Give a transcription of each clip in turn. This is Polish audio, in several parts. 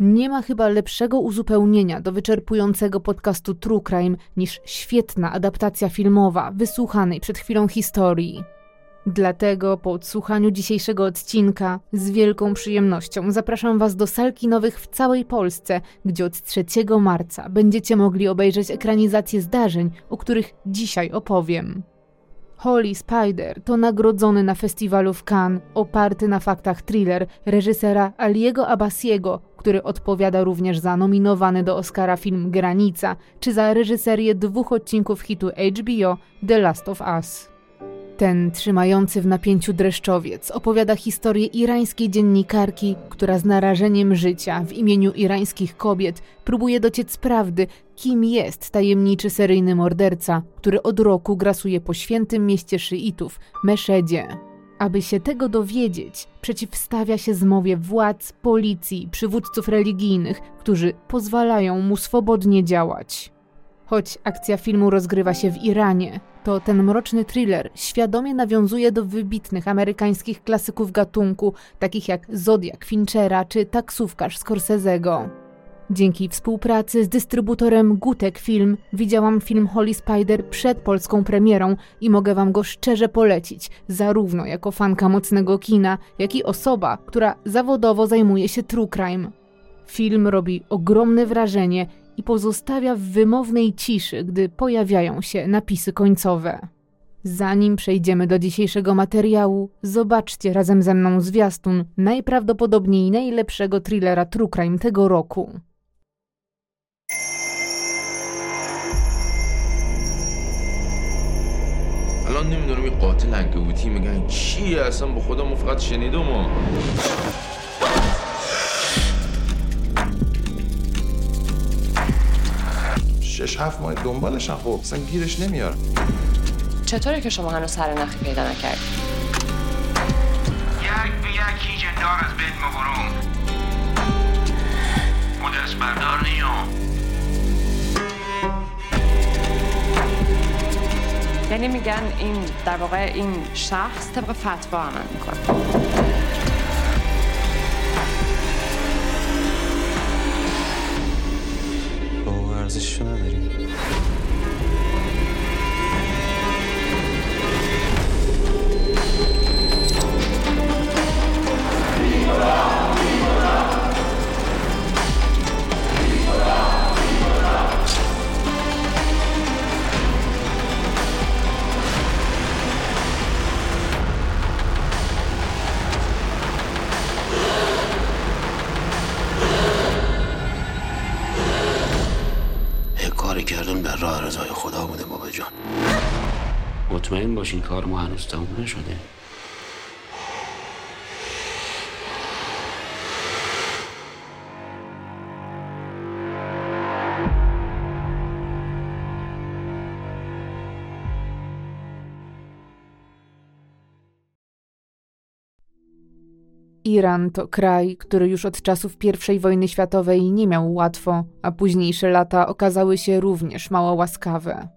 Nie ma chyba lepszego uzupełnienia do wyczerpującego podcastu True Crime niż świetna adaptacja filmowa wysłuchanej przed chwilą historii. Dlatego po odsłuchaniu dzisiejszego odcinka z wielką przyjemnością zapraszam Was do sal kinowych w całej Polsce, gdzie od 3 marca będziecie mogli obejrzeć ekranizację zdarzeń, o których dzisiaj opowiem. Holy Spider to nagrodzony na festiwalu w Cannes, oparty na faktach thriller reżysera Aliego Abbasiego, który odpowiada również za nominowany do Oscara film Granica, czy za reżyserię dwóch odcinków hitu HBO The Last of Us. Ten trzymający w napięciu dreszczowiec opowiada historię irańskiej dziennikarki, która z narażeniem życia w imieniu irańskich kobiet próbuje dociec prawdy, kim jest tajemniczy seryjny morderca, który od roku grasuje po świętym mieście szyitów, Meszedzie. Aby się tego dowiedzieć, przeciwstawia się zmowie władz, policji, przywódców religijnych, którzy pozwalają mu swobodnie działać. Choć akcja filmu rozgrywa się w Iranie, to ten mroczny thriller świadomie nawiązuje do wybitnych amerykańskich klasyków gatunku, takich jak Zodiak Finchera czy Taksówkarz Scorsese'ego. Dzięki współpracy z dystrybutorem Gutek Film widziałam film Holy Spider przed polską premierą i mogę wam go szczerze polecić, zarówno jako fanka mocnego kina, jak i osoba, która zawodowo zajmuje się true crime. Film robi ogromne wrażenie i pozostawia w wymownej ciszy, gdy pojawiają się napisy końcowe. Zanim przejdziemy do dzisiejszego materiału, zobaczcie razem ze mną zwiastun najprawdopodobniej najlepszego thrillera True Crime tego roku. الان نمی‌دونم یه قاتل انگبوتی میگن چیه؟ اصلا با خودمون فقط شنیدم شش هفت ماه دنبالشن خب اصلا گیرش نمیار چطوره که شما هنوز سر نخی پیدا نکردید یک به یک هیچ دار از بین مبرم ما دست بردار نیام. یعنی میگن این در واقع این شخص طبق فتوا عمل می‌کنه ارزششو نداری مطمئن باشین کار ما هنوز تموم نشده Iran to kraj, który już od czasów I wojny światowej nie miał łatwo, a późniejsze lata okazały się również mało łaskawe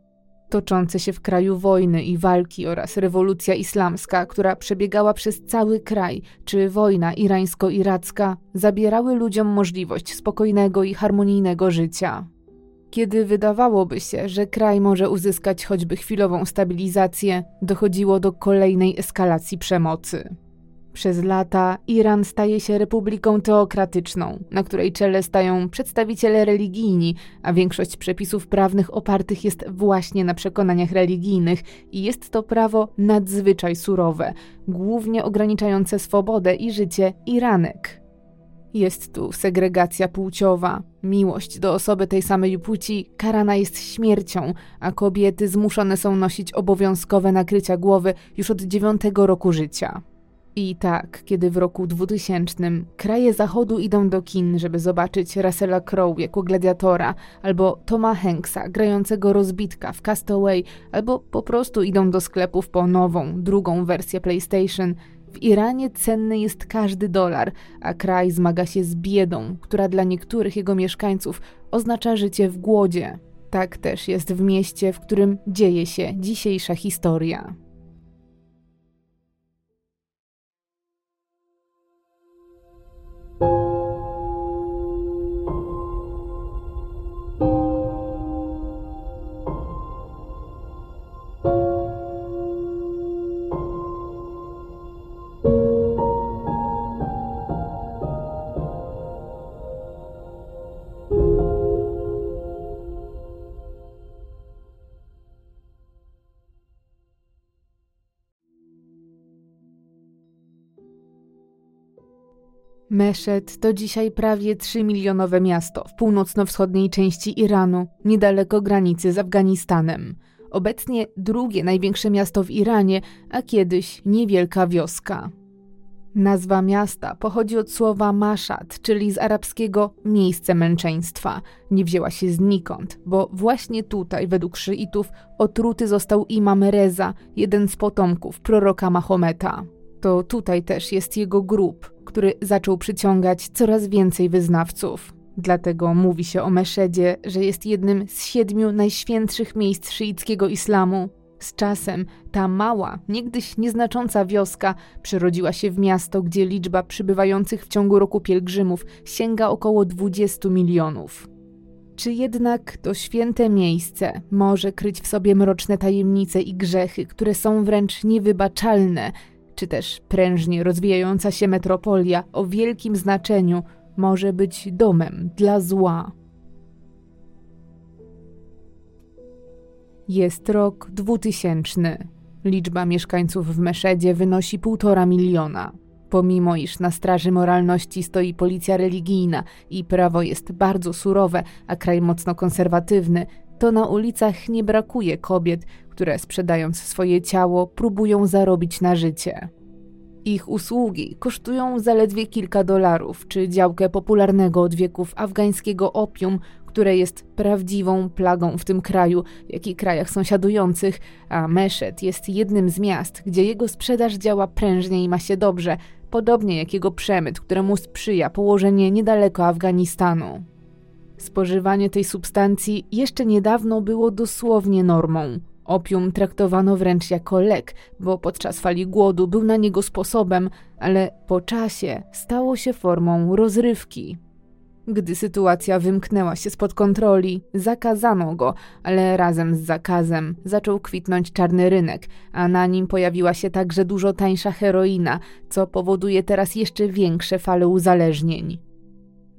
toczące się w kraju wojny i walki oraz rewolucja islamska, która przebiegała przez cały kraj, czy wojna irańsko-iracka, zabierały ludziom możliwość spokojnego i harmonijnego życia. Kiedy wydawałoby się, że kraj może uzyskać choćby chwilową stabilizację, dochodziło do kolejnej eskalacji przemocy. Przez lata Iran staje się republiką teokratyczną, na której czele stają przedstawiciele religijni, a większość przepisów prawnych opartych jest właśnie na przekonaniach religijnych i jest to prawo nadzwyczaj surowe, głównie ograniczające swobodę i życie Iranek. Jest tu segregacja płciowa. Miłość do osoby tej samej płci karana jest śmiercią, a kobiety zmuszone są nosić obowiązkowe nakrycia głowy już od dziewiątego roku życia. I tak, kiedy w roku 2000 kraje zachodu idą do kin, żeby zobaczyć Russella Crowe jako gladiatora, albo Toma Hanksa grającego rozbitka w Castaway, albo po prostu idą do sklepów po nową, drugą wersję PlayStation, w Iranie cenny jest każdy dolar, a kraj zmaga się z biedą, która dla niektórych jego mieszkańców oznacza życie w głodzie. Tak też jest w mieście, w którym dzieje się dzisiejsza historia. Meszed to dzisiaj prawie 3-milionowe miasto w północno-wschodniej części Iranu, niedaleko granicy z Afganistanem. Obecnie drugie największe miasto w Iranie, a kiedyś niewielka wioska. Nazwa miasta pochodzi od słowa maszad, czyli z arabskiego miejsce męczeństwa. Nie wzięła się znikąd, bo właśnie tutaj, według szyitów, otruty został imam Reza, jeden z potomków proroka Mahometa. To tutaj też jest jego grób, który zaczął przyciągać coraz więcej wyznawców. Dlatego mówi się o Meszedzie, że jest jednym z siedmiu najświętszych miejsc szyickiego islamu. Z czasem ta mała, niegdyś nieznacząca wioska przerodziła się w miasto, gdzie liczba przybywających w ciągu roku pielgrzymów sięga około 20 milionów. Czy jednak to święte miejsce może kryć w sobie mroczne tajemnice i grzechy, które są wręcz niewybaczalne, czy też prężnie rozwijająca się metropolia o wielkim znaczeniu może być domem dla zła? Jest rok 2000. Liczba mieszkańców w Meszedzie wynosi półtora miliona. Pomimo iż na straży moralności stoi policja religijna i prawo jest bardzo surowe, a kraj mocno konserwatywny, to na ulicach nie brakuje kobiet, które sprzedając swoje ciało próbują zarobić na życie. Ich usługi kosztują zaledwie kilka dolarów, czy działkę popularnego od wieków afgańskiego opium, które jest prawdziwą plagą w tym kraju, jak i krajach sąsiadujących, a Meszet jest jednym z miast, gdzie jego sprzedaż działa prężnie i ma się dobrze, podobnie jak jego przemyt, któremu sprzyja położenie niedaleko Afganistanu. Spożywanie tej substancji jeszcze niedawno było dosłownie normą. Opium traktowano wręcz jako lek, bo podczas fali głodu był na niego sposobem, ale po czasie stało się formą rozrywki. Gdy sytuacja wymknęła się spod kontroli, zakazano go, ale razem z zakazem zaczął kwitnąć czarny rynek, a na nim pojawiła się także dużo tańsza heroina, co powoduje teraz jeszcze większe fale uzależnień.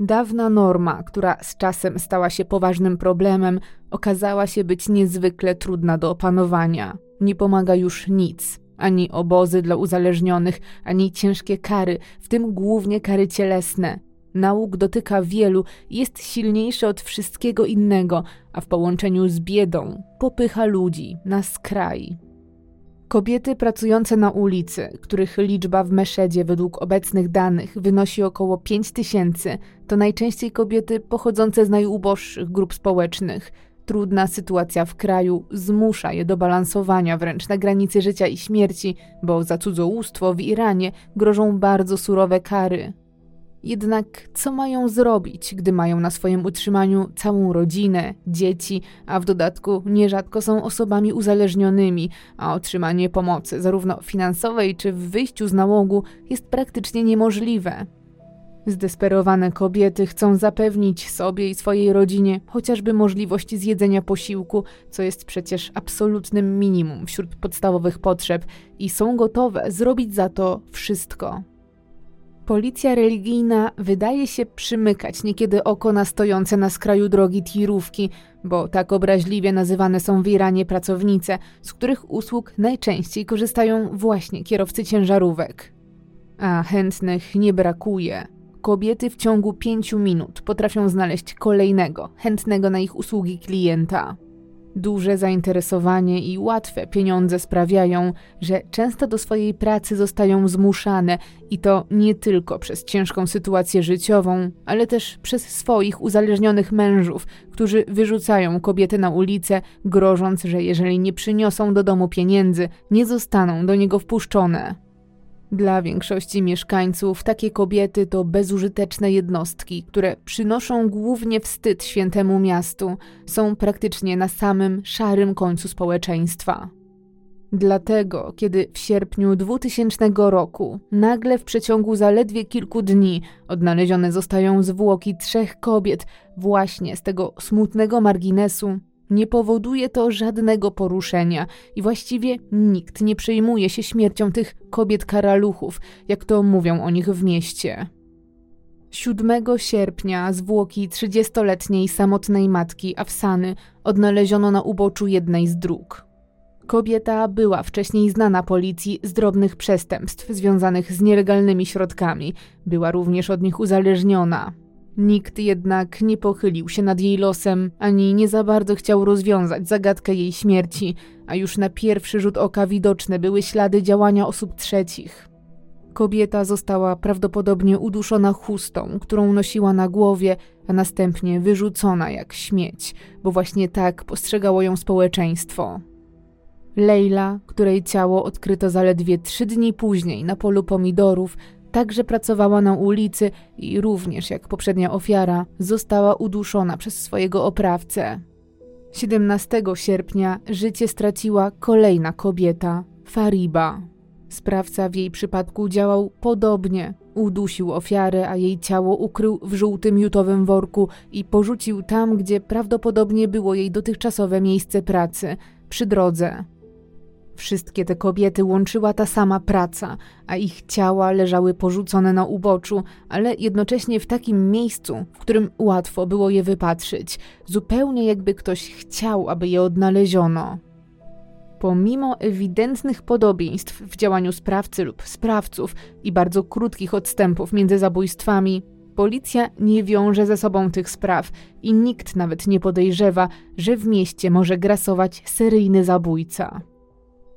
Dawna norma, która z czasem stała się poważnym problemem, okazała się być niezwykle trudna do opanowania. Nie pomaga już nic, ani obozy dla uzależnionych, ani ciężkie kary, w tym głównie kary cielesne. Nauk dotyka wielu jest silniejszy od wszystkiego innego, a w połączeniu z biedą popycha ludzi na skraj. Kobiety pracujące na ulicy, których liczba w Meszedzie według obecnych danych wynosi około 5 tysięcy, to najczęściej kobiety pochodzące z najuboższych grup społecznych. Trudna sytuacja w kraju zmusza je do balansowania wręcz na granicy życia i śmierci, bo za cudzołóstwo w Iranie grożą bardzo surowe kary. Jednak co mają zrobić, gdy mają na swoim utrzymaniu całą rodzinę, dzieci, a w dodatku nierzadko są osobami uzależnionymi, a otrzymanie pomocy, zarówno finansowej czy w wyjściu z nałogu, jest praktycznie niemożliwe. Zdesperowane kobiety chcą zapewnić sobie i swojej rodzinie chociażby możliwość zjedzenia posiłku, co jest przecież absolutnym minimum wśród podstawowych potrzeb, i są gotowe zrobić za to wszystko. Policja religijna wydaje się przymykać niekiedy oko na stojące na skraju drogi tirówki, bo tak obraźliwie nazywane są w Iranie pracownice, z których usług najczęściej korzystają właśnie kierowcy ciężarówek. A chętnych nie brakuje. Kobiety w ciągu pięciu minut potrafią znaleźć kolejnego, chętnego na ich usługi klienta. Duże zainteresowanie i łatwe pieniądze sprawiają, że często do swojej pracy zostają zmuszane i to nie tylko przez ciężką sytuację życiową, ale też przez swoich uzależnionych mężów, którzy wyrzucają kobiety na ulicę, grożąc, że jeżeli nie przyniosą do domu pieniędzy, nie zostaną do niego wpuszczone. Dla większości mieszkańców takie kobiety to bezużyteczne jednostki, które przynoszą głównie wstyd świętemu miastu, są praktycznie na samym szarym końcu społeczeństwa. Dlatego, kiedy w sierpniu 2000 roku nagle w przeciągu zaledwie kilku dni odnalezione zostają zwłoki trzech kobiet właśnie z tego smutnego marginesu, nie powoduje to żadnego poruszenia i właściwie nikt nie przejmuje się śmiercią tych kobiet karaluchów, jak to mówią o nich w mieście. 7 sierpnia zwłoki 30-letniej samotnej matki Afsany odnaleziono na uboczu jednej z dróg. Kobieta była wcześniej znana policji z drobnych przestępstw związanych z nielegalnymi środkami. Była również od nich uzależniona. Nikt jednak nie pochylił się nad jej losem, ani nie za bardzo chciał rozwiązać zagadkę jej śmierci, a już na pierwszy rzut oka widoczne były ślady działania osób trzecich. Kobieta została prawdopodobnie uduszona chustą, którą nosiła na głowie, a następnie wyrzucona jak śmieć, bo właśnie tak postrzegało ją społeczeństwo. Leila, której ciało odkryto zaledwie trzy dni później na polu pomidorów, także pracowała na ulicy i również jak poprzednia ofiara została uduszona przez swojego oprawcę. 17 sierpnia życie straciła kolejna kobieta, Fariba. Sprawca w jej przypadku działał podobnie. Udusił ofiarę, a jej ciało ukrył w żółtym jutowym worku i porzucił tam, gdzie prawdopodobnie było jej dotychczasowe miejsce pracy przy drodze. Wszystkie te kobiety łączyła ta sama praca, a ich ciała leżały porzucone na uboczu, ale jednocześnie w takim miejscu, w którym łatwo było je wypatrzyć, zupełnie jakby ktoś chciał, aby je odnaleziono. Pomimo ewidentnych podobieństw w działaniu sprawcy lub sprawców i bardzo krótkich odstępów między zabójstwami, policja nie wiąże ze sobą tych spraw i nikt nawet nie podejrzewa, że w mieście może grasować seryjny zabójca.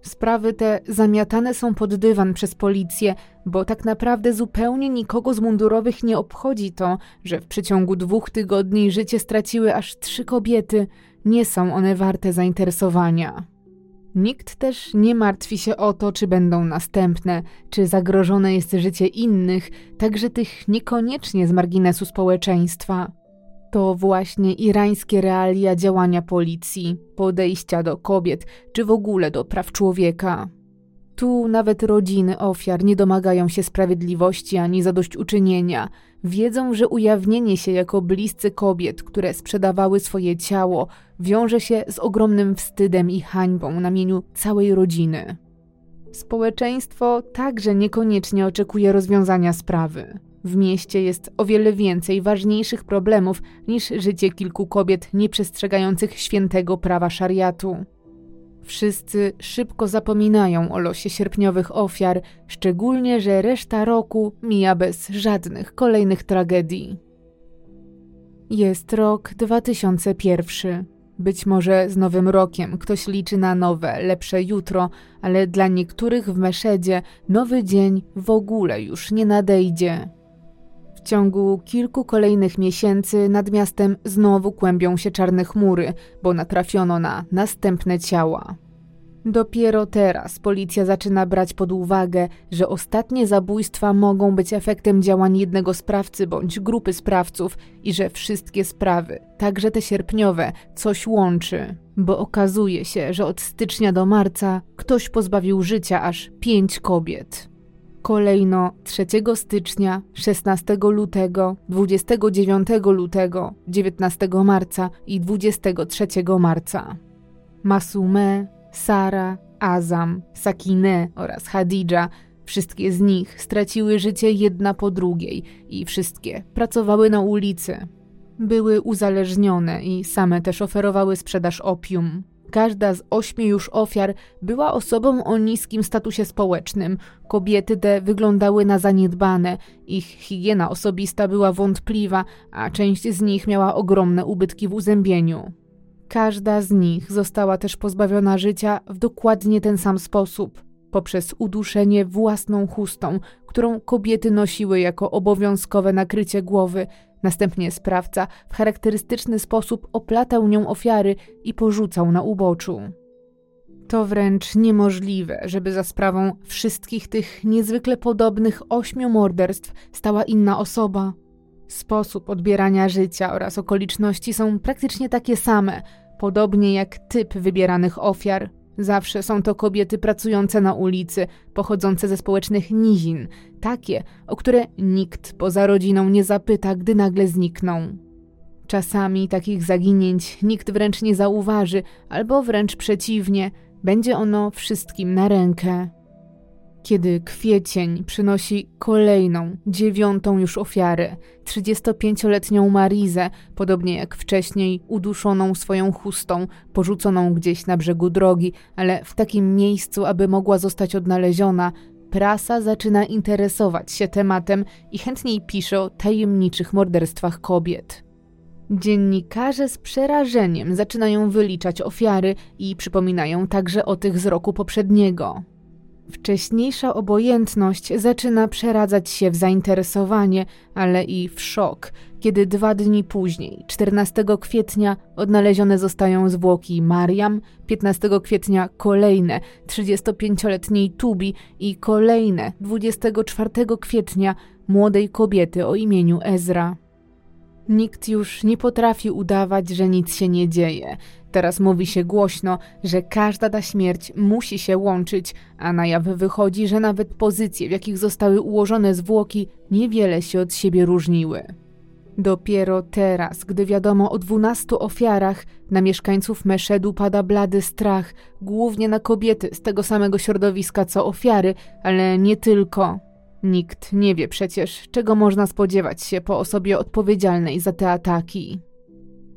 Sprawy te zamiatane są pod dywan przez policję, bo tak naprawdę zupełnie nikogo z mundurowych nie obchodzi to, że w przeciągu dwóch tygodni życie straciły aż trzy kobiety. Nie są one warte zainteresowania. Nikt też nie martwi się o to, czy będą następne, czy zagrożone jest życie innych, także tych niekoniecznie z marginesu społeczeństwa. To właśnie irańskie realia działania policji, podejścia do kobiet, czy w ogóle do praw człowieka. Tu nawet rodziny ofiar nie domagają się sprawiedliwości ani zadośćuczynienia. Wiedzą, że ujawnienie się jako bliscy kobiet, które sprzedawały swoje ciało, wiąże się z ogromnym wstydem i hańbą na mieniu całej rodziny. Społeczeństwo także niekoniecznie oczekuje rozwiązania sprawy. W mieście jest o wiele więcej ważniejszych problemów niż życie kilku kobiet nieprzestrzegających świętego prawa szariatu. Wszyscy szybko zapominają o losie sierpniowych ofiar, szczególnie że reszta roku mija bez żadnych kolejnych tragedii. Jest rok 2001. Być może z nowym rokiem ktoś liczy na nowe, lepsze jutro, ale dla niektórych w Meszedzie nowy dzień w ogóle już nie nadejdzie. Ciągu kilku kolejnych miesięcy nad miastem znowu kłębią się czarne chmury, bo natrafiono na następne ciała. Dopiero teraz policja zaczyna brać pod uwagę, że ostatnie zabójstwa mogą być efektem działań jednego sprawcy bądź grupy sprawców i że wszystkie sprawy, także te sierpniowe, coś łączy. Bo okazuje się, że od stycznia do marca ktoś pozbawił życia aż pięć kobiet. Kolejno 3 stycznia, 16 lutego, 29 lutego, 19 marca i 23 marca. Masume, Sara, Azam, Sakine oraz Hadidża, wszystkie z nich straciły życie jedna po drugiej i wszystkie pracowały na ulicy. Były uzależnione i same też oferowały sprzedaż opium. Każda z ośmiu już ofiar była osobą o niskim statusie społecznym. Kobiety te wyglądały na zaniedbane, ich higiena osobista była wątpliwa, a część z nich miała ogromne ubytki w uzębieniu. Każda z nich została też pozbawiona życia w dokładnie ten sam sposób poprzez uduszenie własną chustą, którą kobiety nosiły jako obowiązkowe nakrycie głowy. Następnie sprawca w charakterystyczny sposób oplatał nią ofiary i porzucał na uboczu. To wręcz niemożliwe, żeby za sprawą wszystkich tych niezwykle podobnych ośmiu morderstw stała inna osoba. Sposób odbierania życia oraz okoliczności są praktycznie takie same, podobnie jak typ wybieranych ofiar. Zawsze są to kobiety pracujące na ulicy, pochodzące ze społecznych nizin, takie, o które nikt poza rodziną nie zapyta, gdy nagle znikną. Czasami takich zaginięć nikt wręcz nie zauważy, albo wręcz przeciwnie, będzie ono wszystkim na rękę. Kiedy kwiecień przynosi kolejną, dziewiątą już ofiarę, 35-letnią Marizę, podobnie jak wcześniej, uduszoną swoją chustą, porzuconą gdzieś na brzegu drogi, ale w takim miejscu, aby mogła zostać odnaleziona, prasa zaczyna interesować się tematem i chętniej pisze o tajemniczych morderstwach kobiet. Dziennikarze z przerażeniem zaczynają wyliczać ofiary i przypominają także o tych z roku poprzedniego. Wcześniejsza obojętność zaczyna przeradzać się w zainteresowanie, ale i w szok, kiedy dwa dni później, 14 kwietnia, odnalezione zostają zwłoki Mariam, 15 kwietnia kolejne 35-letniej Tubi i kolejne 24 kwietnia młodej kobiety o imieniu Ezra. Nikt już nie potrafi udawać, że nic się nie dzieje. Teraz mówi się głośno, że każda ta śmierć musi się łączyć, a na jaw wychodzi, że nawet pozycje, w jakich zostały ułożone zwłoki, niewiele się od siebie różniły. Dopiero teraz, gdy wiadomo o dwunastu ofiarach, na mieszkańców Meszedu pada blady strach, głównie na kobiety z tego samego środowiska co ofiary, ale nie tylko. Nikt nie wie przecież, czego można spodziewać się po osobie odpowiedzialnej za te ataki.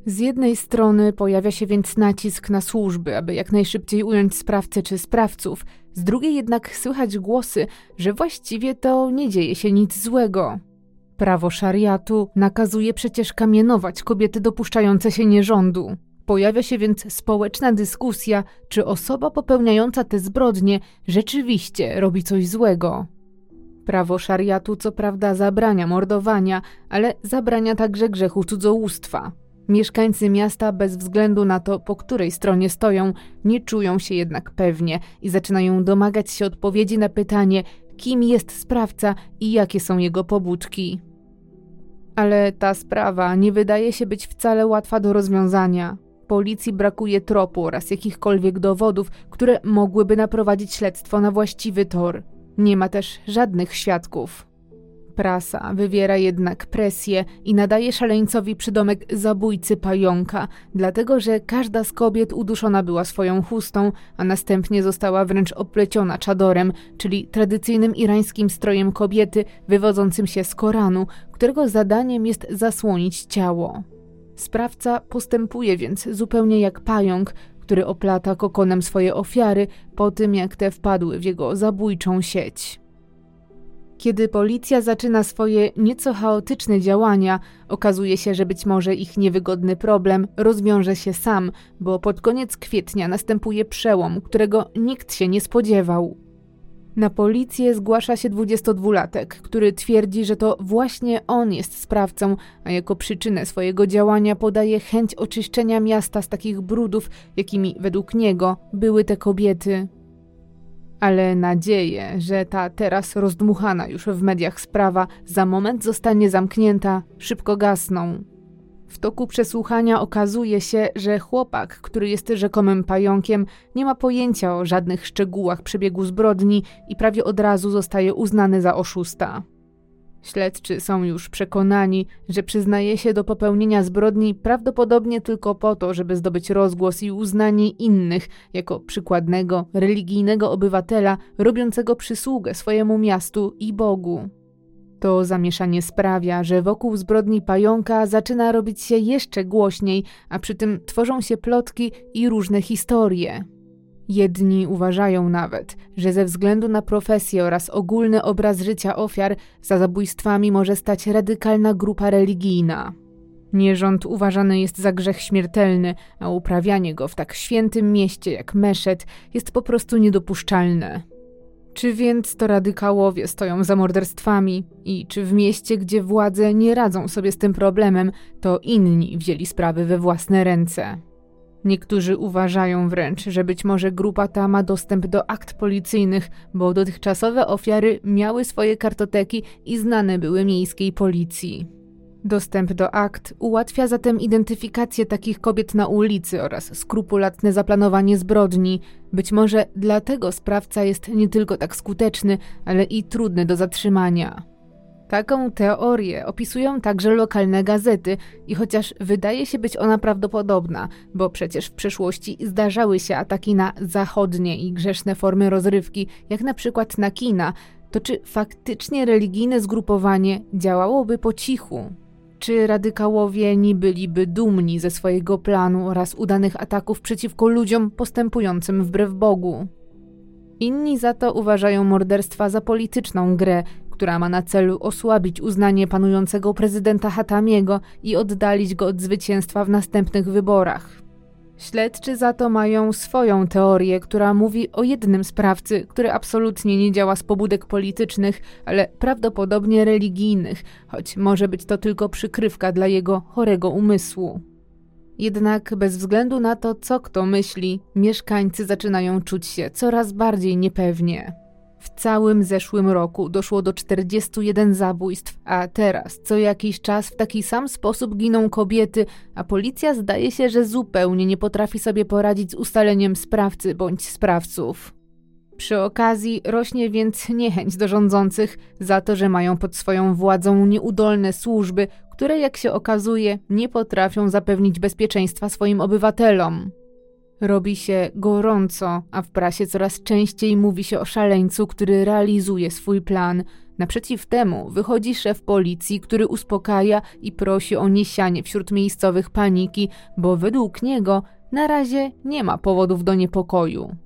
Z jednej strony pojawia się więc nacisk na służby, aby jak najszybciej ująć sprawcę czy sprawców, z drugiej jednak słychać głosy, że właściwie to nie dzieje się nic złego. Prawo szariatu nakazuje przecież kamienować kobiety dopuszczające się nierządu. Pojawia się więc społeczna dyskusja, czy osoba popełniająca te zbrodnie rzeczywiście robi coś złego. Prawo szariatu co prawda zabrania mordowania, ale zabrania także grzechu cudzołóstwa. Mieszkańcy miasta, bez względu na to, po której stronie stoją, nie czują się jednak pewnie i zaczynają domagać się odpowiedzi na pytanie, kim jest sprawca i jakie są jego pobudki. Ale ta sprawa nie wydaje się być wcale łatwa do rozwiązania. Policji brakuje tropu oraz jakichkolwiek dowodów, które mogłyby naprowadzić śledztwo na właściwy tor. Nie ma też żadnych świadków. Prasa wywiera jednak presję i nadaje szaleńcowi przydomek zabójcy pająka, dlatego że każda z kobiet uduszona była swoją chustą, a następnie została wręcz opleciona czadorem, czyli tradycyjnym irańskim strojem kobiety wywodzącym się z Koranu, którego zadaniem jest zasłonić ciało. Sprawca postępuje więc zupełnie jak pająk, który oplata kokonem swoje ofiary po tym, jak te wpadły w jego zabójczą sieć. Kiedy policja zaczyna swoje nieco chaotyczne działania, okazuje się, że być może ich niewygodny problem rozwiąże się sam, bo pod koniec kwietnia następuje przełom, którego nikt się nie spodziewał. Na policję zgłasza się 22-latek, który twierdzi, że to właśnie on jest sprawcą, a jako przyczynę swojego działania podaje chęć oczyszczenia miasta z takich brudów, jakimi według niego były te kobiety. Ale nadzieję, że ta teraz rozdmuchana już w mediach sprawa za moment zostanie zamknięta, szybko gasną. W toku przesłuchania okazuje się, że chłopak, który jest rzekomym pająkiem, nie ma pojęcia o żadnych szczegółach przebiegu zbrodni i prawie od razu zostaje uznany za oszusta. Śledczy są już przekonani, że przyznaje się do popełnienia zbrodni prawdopodobnie tylko po to, żeby zdobyć rozgłos i uznanie innych jako przykładnego, religijnego obywatela robiącego przysługę swojemu miastu i Bogu. To zamieszanie sprawia, że wokół zbrodni pająka zaczyna robić się jeszcze głośniej, a przy tym tworzą się plotki i różne historie. Jedni uważają nawet, że ze względu na profesję oraz ogólny obraz życia ofiar za zabójstwami może stać radykalna grupa religijna. Nierząd uważany jest za grzech śmiertelny, a uprawianie go w tak świętym mieście jak Meszet jest po prostu niedopuszczalne. Czy więc to radykałowie stoją za morderstwami i czy w mieście, gdzie władze nie radzą sobie z tym problemem, to inni wzięli sprawy we własne ręce? Niektórzy uważają wręcz, że być może grupa ta ma dostęp do akt policyjnych, bo dotychczasowe ofiary miały swoje kartoteki i znane były miejskiej policji. Dostęp do akt ułatwia zatem identyfikację takich kobiet na ulicy oraz skrupulatne zaplanowanie zbrodni. Być może dlatego sprawca jest nie tylko tak skuteczny, ale i trudny do zatrzymania. Taką teorię opisują także lokalne gazety i chociaż wydaje się być ona prawdopodobna, bo przecież w przeszłości zdarzały się ataki na zachodnie i grzeszne formy rozrywki, jak na przykład na kina, to czy faktycznie religijne zgrupowanie działałoby po cichu? Czy radykałowie nie byliby dumni ze swojego planu oraz udanych ataków przeciwko ludziom postępującym wbrew Bogu? Inni za to uważają morderstwa za polityczną grę, która ma na celu osłabić uznanie panującego prezydenta Hatamiego i oddalić go od zwycięstwa w następnych wyborach. Śledczy za to mają swoją teorię, która mówi o jednym sprawcy, który absolutnie nie działa z pobudek politycznych, ale prawdopodobnie religijnych, choć może być to tylko przykrywka dla jego chorego umysłu. Jednak bez względu na to, co kto myśli, mieszkańcy zaczynają czuć się coraz bardziej niepewnie. W całym zeszłym roku doszło do 41 zabójstw, a teraz co jakiś czas w taki sam sposób giną kobiety, a policja zdaje się, że zupełnie nie potrafi sobie poradzić z ustaleniem sprawcy bądź sprawców. Przy okazji rośnie więc niechęć do rządzących za to, że mają pod swoją władzą nieudolne służby, które, jak się okazuje, nie potrafią zapewnić bezpieczeństwa swoim obywatelom. Robi się gorąco, a w prasie coraz częściej mówi się o szaleńcu, który realizuje swój plan. Naprzeciw temu wychodzi szef policji, który uspokaja i prosi o niesianie wśród miejscowych paniki, bo według niego na razie nie ma powodów do niepokoju.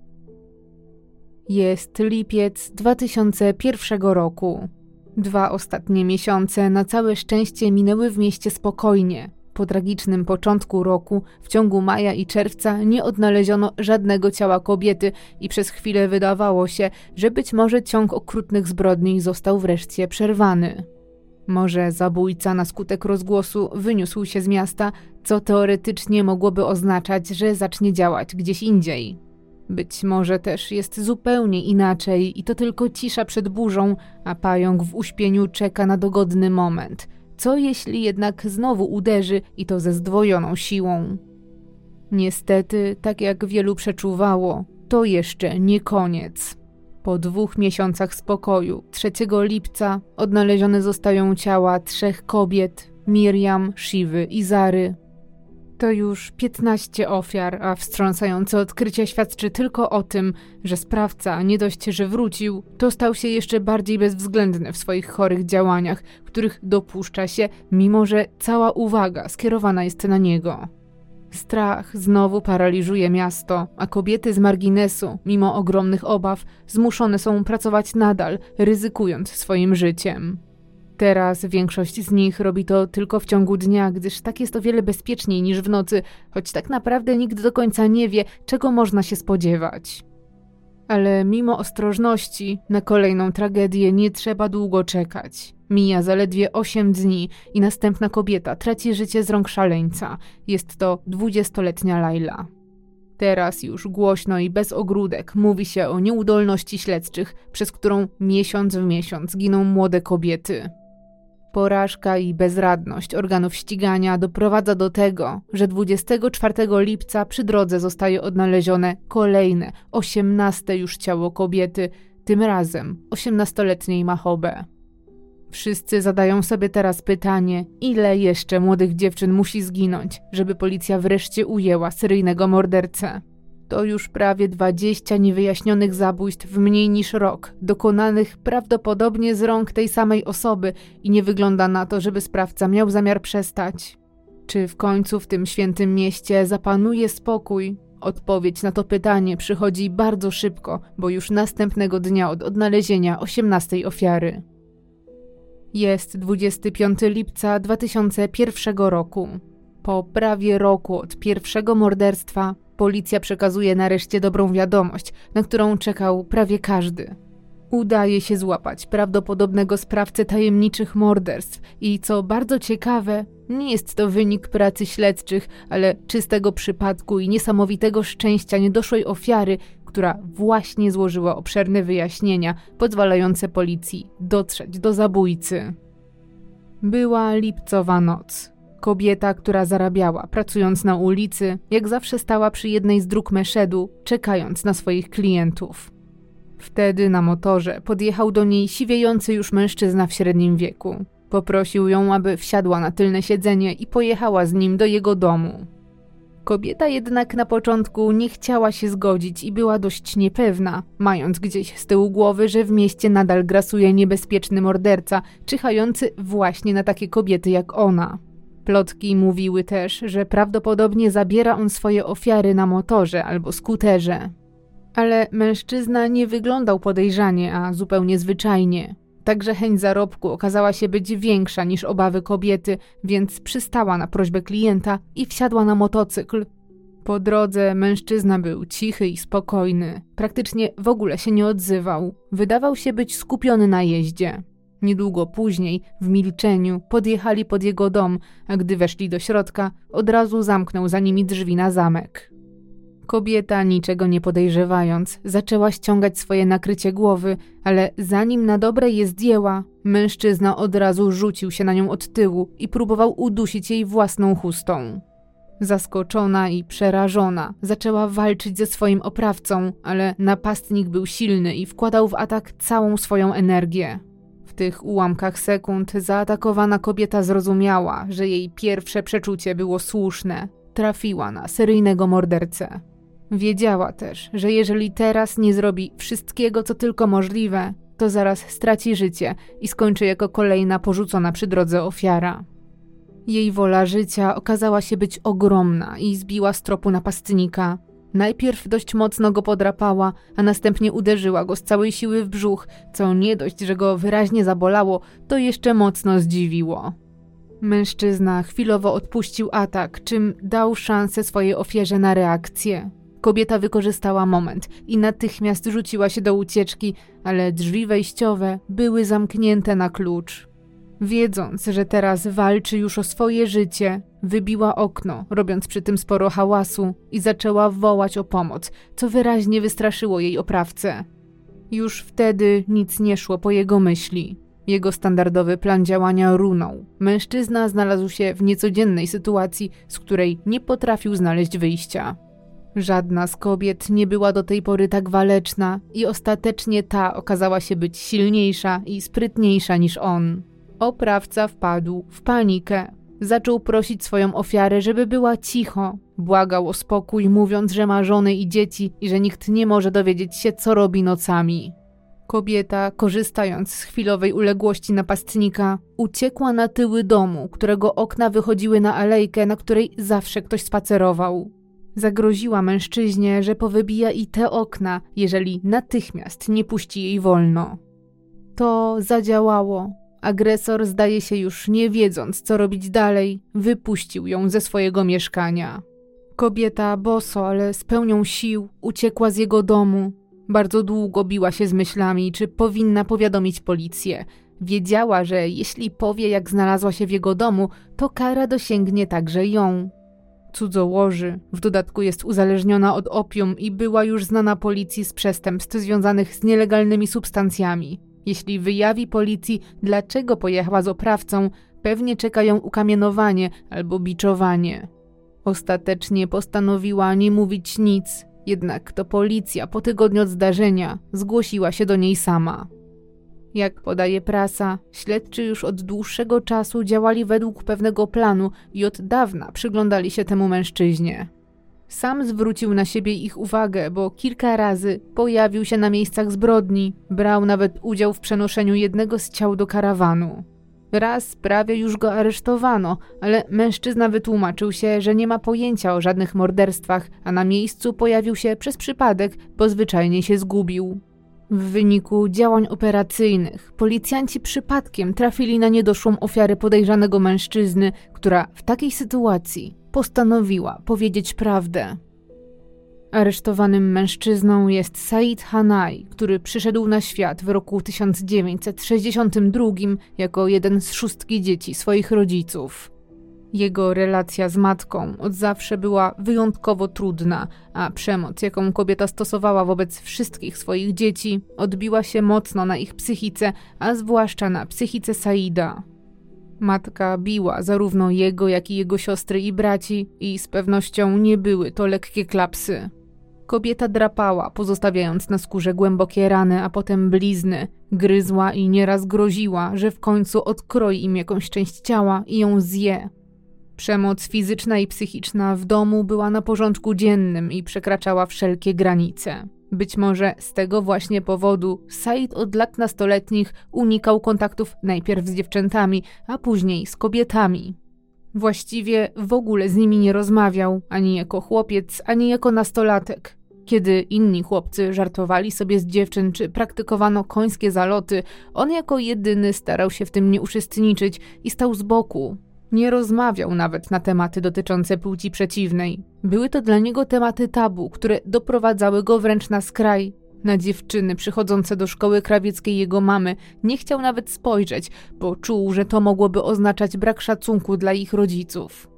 Jest lipiec 2001 roku. Dwa ostatnie miesiące na całe szczęście minęły w mieście spokojnie. Po tragicznym początku roku, w ciągu maja i czerwca, nie odnaleziono żadnego ciała kobiety i przez chwilę wydawało się, że być może ciąg okrutnych zbrodni został wreszcie przerwany. Może zabójca na skutek rozgłosu wyniósł się z miasta, co teoretycznie mogłoby oznaczać, że zacznie działać gdzieś indziej. Być może też jest zupełnie inaczej i to tylko cisza przed burzą, a pająk w uśpieniu czeka na dogodny moment – co jeśli jednak znowu uderzy i to ze zdwojoną siłą? Niestety, tak jak wielu przeczuwało, to jeszcze nie koniec. Po dwóch miesiącach spokoju, 3 lipca, odnalezione zostają ciała trzech kobiet: Miriam, Shiwy i Zary, to już 15 ofiar, a wstrząsające odkrycie świadczy tylko o tym, że sprawca nie dość, że wrócił, to stał się jeszcze bardziej bezwzględny w swoich chorych działaniach, których dopuszcza się, mimo że cała uwaga skierowana jest na niego. Strach znowu paraliżuje miasto, a kobiety z marginesu, mimo ogromnych obaw, zmuszone są pracować nadal, ryzykując swoim życiem. Teraz większość z nich robi to tylko w ciągu dnia, gdyż tak jest o wiele bezpieczniej niż w nocy, choć tak naprawdę nikt do końca nie wie, czego można się spodziewać. Ale mimo ostrożności, na kolejną tragedię nie trzeba długo czekać. Mija zaledwie 8 dni i następna kobieta traci życie z rąk szaleńca. Jest to dwudziestoletnia Laila. Teraz już głośno i bez ogródek mówi się o nieudolności śledczych, przez którą miesiąc w miesiąc giną młode kobiety. Porażka i bezradność organów ścigania doprowadza do tego, że 24 lipca przy drodze zostaje odnalezione kolejne, osiemnaste już ciało kobiety, tym razem 18-letniej Machobe. Wszyscy zadają sobie teraz pytanie, ile jeszcze młodych dziewczyn musi zginąć, żeby policja wreszcie ujęła seryjnego mordercę. To już prawie 20 niewyjaśnionych zabójstw w mniej niż rok, dokonanych prawdopodobnie z rąk tej samej osoby i nie wygląda na to, żeby sprawca miał zamiar przestać. Czy w końcu w tym świętym mieście zapanuje spokój? Odpowiedź na to pytanie przychodzi bardzo szybko, bo już następnego dnia od odnalezienia 18 ofiary. Jest 25 lipca 2001 roku. Po prawie roku od pierwszego morderstwa Policja przekazuje nareszcie dobrą wiadomość, na którą czekał prawie każdy. Udaje się złapać prawdopodobnego sprawcę tajemniczych morderstw i co bardzo ciekawe, nie jest to wynik pracy śledczych, ale czystego przypadku i niesamowitego szczęścia niedoszłej ofiary, która właśnie złożyła obszerne wyjaśnienia pozwalające policji dotrzeć do zabójcy. Była lipcowa noc. Kobieta, która zarabiała, pracując na ulicy, jak zawsze stała przy jednej z dróg Meszedu, czekając na swoich klientów. Wtedy na motorze podjechał do niej siwiejący już mężczyzna w średnim wieku. Poprosił ją, aby wsiadła na tylne siedzenie i pojechała z nim do jego domu. Kobieta jednak na początku nie chciała się zgodzić i była dość niepewna, mając gdzieś z tyłu głowy, że w mieście nadal grasuje niebezpieczny morderca, czyhający właśnie na takie kobiety jak ona. Plotki mówiły też, że prawdopodobnie zabiera on swoje ofiary na motorze albo skuterze. Ale mężczyzna nie wyglądał podejrzanie, a zupełnie zwyczajnie. Także chęć zarobku okazała się być większa niż obawy kobiety, więc przystała na prośbę klienta i wsiadła na motocykl. Po drodze mężczyzna był cichy i spokojny, praktycznie w ogóle się nie odzywał. Wydawał się być skupiony na jeździe. Niedługo później, w milczeniu, podjechali pod jego dom, a gdy weszli do środka, od razu zamknął za nimi drzwi na zamek. Kobieta, niczego nie podejrzewając, zaczęła ściągać swoje nakrycie głowy, ale zanim na dobre je zdjęła, mężczyzna od razu rzucił się na nią od tyłu i próbował udusić jej własną chustą. Zaskoczona i przerażona, zaczęła walczyć ze swoim oprawcą, ale napastnik był silny i wkładał w atak całą swoją energię. W tych ułamkach sekund zaatakowana kobieta zrozumiała, że jej pierwsze przeczucie było słuszne. Trafiła na seryjnego mordercę. Wiedziała też, że jeżeli teraz nie zrobi wszystkiego, co tylko możliwe, to zaraz straci życie i skończy jako kolejna porzucona przy drodze ofiara. Jej wola życia okazała się być ogromna i zbiła z tropu napastnika. Najpierw dość mocno go podrapała, a następnie uderzyła go z całej siły w brzuch, co nie dość, że go wyraźnie zabolało, to jeszcze mocno zdziwiło. Mężczyzna chwilowo odpuścił atak, czym dał szansę swojej ofierze na reakcję. Kobieta wykorzystała moment i natychmiast rzuciła się do ucieczki, ale drzwi wejściowe były zamknięte na klucz. Wiedząc, że teraz walczy już o swoje życie, wybiła okno, robiąc przy tym sporo hałasu i zaczęła wołać o pomoc, co wyraźnie wystraszyło jej oprawcę. Już wtedy nic nie szło po jego myśli. Jego standardowy plan działania runął. Mężczyzna znalazł się w niecodziennej sytuacji, z której nie potrafił znaleźć wyjścia. Żadna z kobiet nie była do tej pory tak waleczna i ostatecznie ta okazała się być silniejsza i sprytniejsza niż on. Oprawca wpadł w panikę. Zaczął prosić swoją ofiarę, żeby była cicho. Błagał o spokój, mówiąc, że ma żony i dzieci i że nikt nie może dowiedzieć się, co robi nocami. Kobieta, korzystając z chwilowej uległości napastnika, uciekła na tyły domu, którego okna wychodziły na alejkę, na której zawsze ktoś spacerował. Zagroziła mężczyźnie, że powybija i te okna, jeżeli natychmiast nie puści jej wolno. To zadziałało. Agresor, zdaje się już nie wiedząc, co robić dalej, wypuścił ją ze swojego mieszkania. Kobieta, boso, ale z pełnią sił, uciekła z jego domu. Bardzo długo biła się z myślami, czy powinna powiadomić policję. Wiedziała, że jeśli powie, jak znalazła się w jego domu, to kara dosięgnie także ją. Cudzołoży, w dodatku jest uzależniona od opium i była już znana policji z przestępstw związanych z nielegalnymi substancjami. Jeśli wyjawi policji, dlaczego pojechała z oprawcą, pewnie czeka ją ukamienowanie albo biczowanie. Ostatecznie postanowiła nie mówić nic, jednak to policja po tygodniu od zdarzenia zgłosiła się do niej sama. Jak podaje prasa, śledczy już od dłuższego czasu działali według pewnego planu i od dawna przyglądali się temu mężczyźnie. Sam zwrócił na siebie ich uwagę, bo kilka razy pojawił się na miejscach zbrodni, brał nawet udział w przenoszeniu jednego z ciał do karawanu. Raz prawie już go aresztowano, ale mężczyzna wytłumaczył się, że nie ma pojęcia o żadnych morderstwach, a na miejscu pojawił się przez przypadek, bo zwyczajnie się zgubił. W wyniku działań operacyjnych policjanci przypadkiem trafili na niedoszłą ofiarę podejrzanego mężczyzny, która w takiej sytuacji postanowiła powiedzieć prawdę. Aresztowanym mężczyzną jest Said Hanai, który przyszedł na świat w roku 1962 jako jeden z szóstki dzieci swoich rodziców. Jego relacja z matką od zawsze była wyjątkowo trudna, a przemoc, jaką kobieta stosowała wobec wszystkich swoich dzieci, odbiła się mocno na ich psychice, a zwłaszcza na psychice Saida. Matka biła zarówno jego, jak i jego siostry i braci, i z pewnością nie były to lekkie klapsy. Kobieta drapała, pozostawiając na skórze głębokie rany, a potem blizny. Gryzła i nieraz groziła, że w końcu odkroi im jakąś część ciała i ją zje. Przemoc fizyczna i psychiczna w domu była na porządku dziennym i przekraczała wszelkie granice. Być może z tego właśnie powodu Said od lat nastoletnich unikał kontaktów najpierw z dziewczętami, a później z kobietami. Właściwie w ogóle z nimi nie rozmawiał, ani jako chłopiec, ani jako nastolatek. Kiedy inni chłopcy żartowali sobie z dziewczyn czy praktykowano końskie zaloty, on jako jedyny starał się w tym nie uczestniczyć i stał z boku. Nie rozmawiał nawet na tematy dotyczące płci przeciwnej. Były to dla niego tematy tabu, które doprowadzały go wręcz na skraj. Na dziewczyny przychodzące do szkoły krawieckiej jego mamy nie chciał nawet spojrzeć, bo czuł, że to mogłoby oznaczać brak szacunku dla ich rodziców.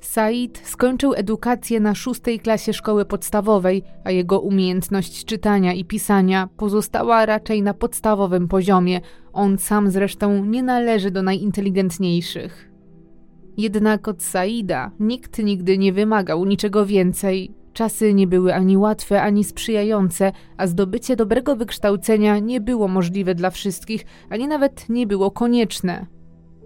Said skończył edukację na szóstej klasie szkoły podstawowej, a jego umiejętność czytania i pisania pozostała raczej na podstawowym poziomie. On sam zresztą nie należy do najinteligentniejszych. Jednak od Saida nikt nigdy nie wymagał niczego więcej. Czasy nie były ani łatwe, ani sprzyjające, a zdobycie dobrego wykształcenia nie było możliwe dla wszystkich, ani nawet nie było konieczne.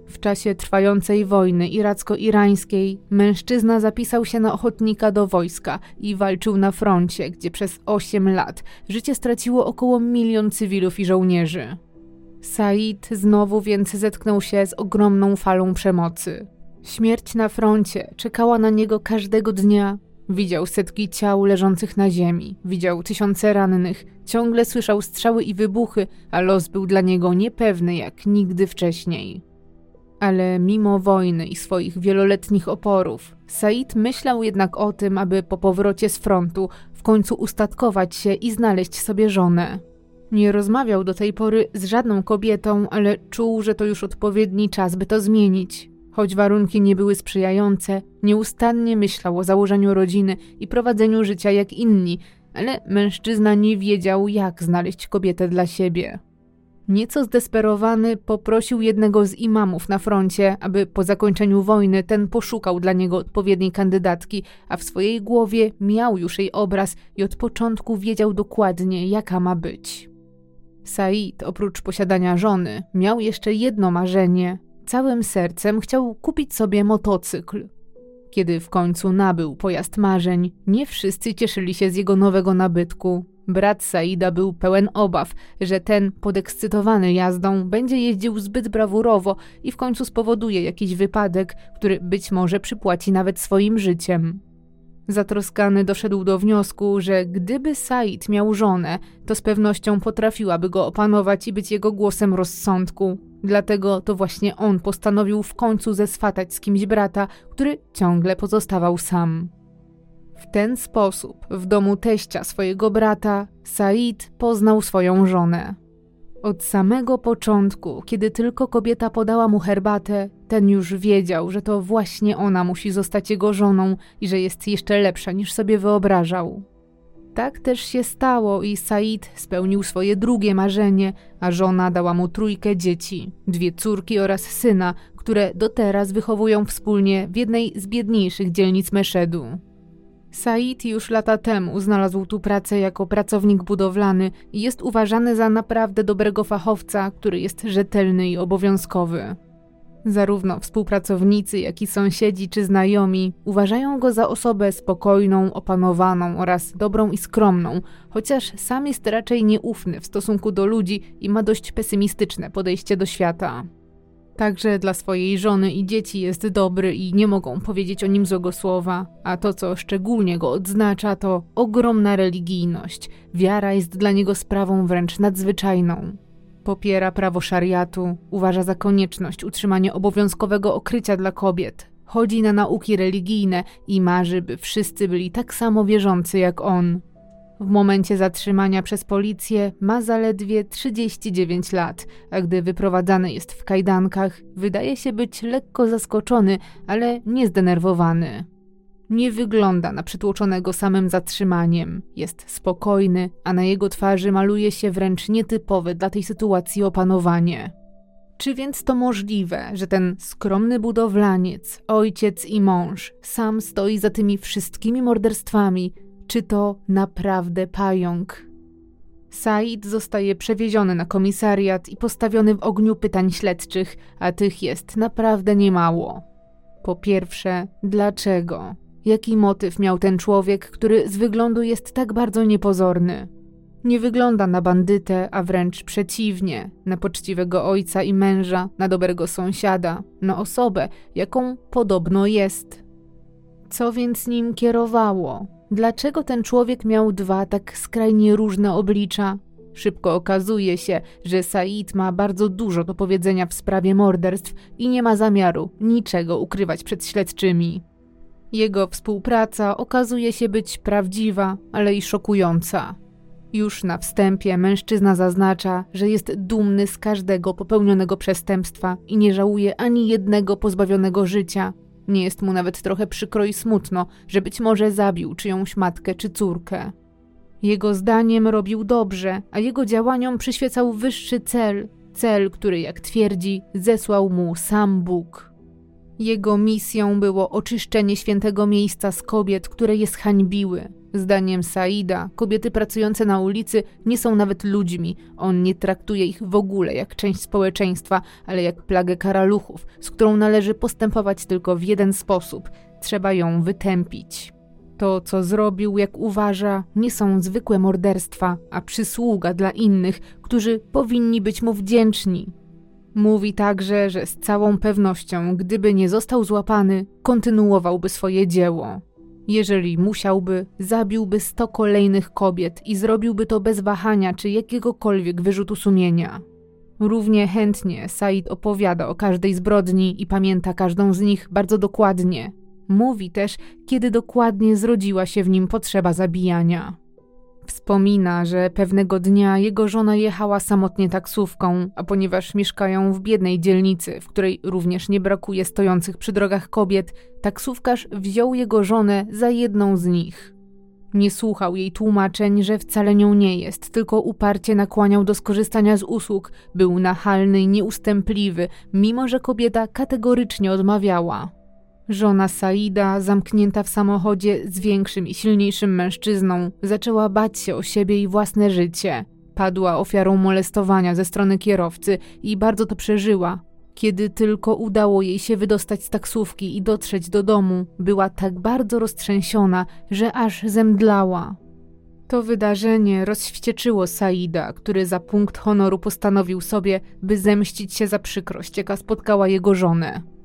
W czasie trwającej wojny iracko-irańskiej mężczyzna zapisał się na ochotnika do wojska i walczył na froncie, gdzie przez 8 lat życie straciło około milion cywilów i żołnierzy. Said znowu więc zetknął się z ogromną falą przemocy. Śmierć na froncie czekała na niego każdego dnia. Widział setki ciał leżących na ziemi, widział tysiące rannych, ciągle słyszał strzały i wybuchy, a los był dla niego niepewny jak nigdy wcześniej. Ale mimo wojny i swoich wieloletnich oporów, Said myślał jednak o tym, aby po powrocie z frontu w końcu ustatkować się i znaleźć sobie żonę. Nie rozmawiał do tej pory z żadną kobietą, ale czuł, że to już odpowiedni czas, by to zmienić. Choć warunki nie były sprzyjające, nieustannie myślał o założeniu rodziny i prowadzeniu życia jak inni, ale mężczyzna nie wiedział, jak znaleźć kobietę dla siebie. Nieco zdesperowany poprosił jednego z imamów na froncie, aby po zakończeniu wojny ten poszukał dla niego odpowiedniej kandydatki, a w swojej głowie miał już jej obraz i od początku wiedział dokładnie, jaka ma być. Said, oprócz posiadania żony, miał jeszcze jedno marzenie Całym sercem chciał kupić sobie motocykl. Kiedy w końcu nabył pojazd marzeń, nie wszyscy cieszyli się z jego nowego nabytku. Brat Saida był pełen obaw, że ten, podekscytowany jazdą, będzie jeździł zbyt brawurowo i w końcu spowoduje jakiś wypadek, który być może przypłaci nawet swoim życiem. Zatroskany doszedł do wniosku, że gdyby Said miał żonę, to z pewnością potrafiłaby go opanować i być jego głosem rozsądku. Dlatego to właśnie on postanowił w końcu zeswatać z kimś brata, który ciągle pozostawał sam. W ten sposób w domu teścia swojego brata Said poznał swoją żonę. Od samego początku, kiedy tylko kobieta podała mu herbatę, ten już wiedział, że to właśnie ona musi zostać jego żoną i że jest jeszcze lepsza niż sobie wyobrażał. Tak też się stało i Said spełnił swoje drugie marzenie, a żona dała mu trójkę dzieci, dwie córki oraz syna, które do teraz wychowują wspólnie w jednej z biedniejszych dzielnic Meszedu. Said już lata temu znalazł tu pracę jako pracownik budowlany i jest uważany za naprawdę dobrego fachowca, który jest rzetelny i obowiązkowy. Zarówno współpracownicy, jak i sąsiedzi czy znajomi uważają go za osobę spokojną, opanowaną oraz dobrą i skromną, chociaż sam jest raczej nieufny w stosunku do ludzi i ma dość pesymistyczne podejście do świata. Także dla swojej żony i dzieci jest dobry i nie mogą powiedzieć o nim złego słowa, a to, co szczególnie go odznacza, to ogromna religijność. Wiara jest dla niego sprawą wręcz nadzwyczajną. Popiera prawo szariatu, uważa za konieczność utrzymania obowiązkowego okrycia dla kobiet. Chodzi na nauki religijne i marzy, by wszyscy byli tak samo wierzący jak on. W momencie zatrzymania przez policję ma zaledwie 39 lat, a gdy wyprowadzany jest w kajdankach, wydaje się być lekko zaskoczony, ale nie zdenerwowany. Nie wygląda na przytłoczonego samym zatrzymaniem. Jest spokojny, a na jego twarzy maluje się wręcz nietypowe dla tej sytuacji opanowanie. Czy więc to możliwe, że ten skromny budowlaniec, ojciec i mąż sam stoi za tymi wszystkimi morderstwami, czy to naprawdę pająk. Said zostaje przewieziony na komisariat i postawiony w ogniu pytań śledczych, a tych jest naprawdę niemało. Po pierwsze, dlaczego? Jaki motyw miał ten człowiek, który z wyglądu jest tak bardzo niepozorny? Nie wygląda na bandytę, a wręcz przeciwnie, na poczciwego ojca i męża, na dobrego sąsiada, na osobę, jaką podobno jest. Co więc nim kierowało? Dlaczego ten człowiek miał dwa tak skrajnie różne oblicza? Szybko okazuje się, że Said ma bardzo dużo do powiedzenia w sprawie morderstw i nie ma zamiaru niczego ukrywać przed śledczymi. Jego współpraca okazuje się być prawdziwa, ale i szokująca. Już na wstępie mężczyzna zaznacza, że jest dumny z każdego popełnionego przestępstwa i nie żałuje ani jednego pozbawionego życia. Nie jest mu nawet trochę przykro i smutno, że być może zabił czyjąś matkę czy córkę. Jego zdaniem robił dobrze, a jego działaniom przyświecał wyższy cel cel, który, jak twierdzi, zesłał mu sam Bóg. Jego misją było oczyszczenie świętego miejsca z kobiet, które je zhańbiły. Zdaniem Saida, kobiety pracujące na ulicy nie są nawet ludźmi. On nie traktuje ich w ogóle jak część społeczeństwa, ale jak plagę karaluchów, z którą należy postępować tylko w jeden sposób trzeba ją wytępić. To, co zrobił, jak uważa, nie są zwykłe morderstwa, a przysługa dla innych, którzy powinni być mu wdzięczni. Mówi także, że z całą pewnością, gdyby nie został złapany, kontynuowałby swoje dzieło. Jeżeli musiałby, zabiłby sto kolejnych kobiet i zrobiłby to bez wahania czy jakiegokolwiek wyrzutu sumienia. Równie chętnie Said opowiada o każdej zbrodni i pamięta każdą z nich bardzo dokładnie. Mówi też, kiedy dokładnie zrodziła się w nim potrzeba zabijania. Wspomina, że pewnego dnia jego żona jechała samotnie taksówką, a ponieważ mieszkają w biednej dzielnicy, w której również nie brakuje stojących przy drogach kobiet, taksówkarz wziął jego żonę za jedną z nich. Nie słuchał jej tłumaczeń, że wcale nią nie jest, tylko uparcie nakłaniał do skorzystania z usług, był nachalny i nieustępliwy, mimo że kobieta kategorycznie odmawiała. Żona Saida, zamknięta w samochodzie z większym i silniejszym mężczyzną, zaczęła bać się o siebie i własne życie. Padła ofiarą molestowania ze strony kierowcy i bardzo to przeżyła. Kiedy tylko udało jej się wydostać z taksówki i dotrzeć do domu, była tak bardzo roztrzęsiona, że aż zemdlała. To wydarzenie rozwścieczyło Saida, który za punkt honoru postanowił sobie, by zemścić się za przykrość, jaka spotkała jego żonę.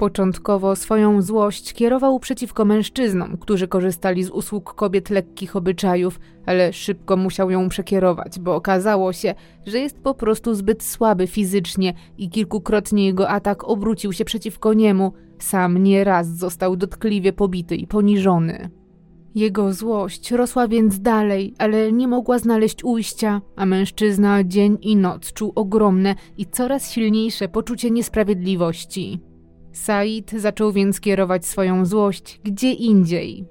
Początkowo swoją złość kierował przeciwko mężczyznom, którzy korzystali z usług kobiet lekkich obyczajów, ale szybko musiał ją przekierować, bo okazało się, że jest po prostu zbyt słaby fizycznie i kilkukrotnie jego atak obrócił się przeciwko niemu. Sam nieraz został dotkliwie pobity i poniżony. Jego złość rosła więc dalej, ale nie mogła znaleźć ujścia, a mężczyzna dzień i noc czuł ogromne i coraz silniejsze poczucie niesprawiedliwości. Said zaczął więc kierować swoją złość gdzie indziej.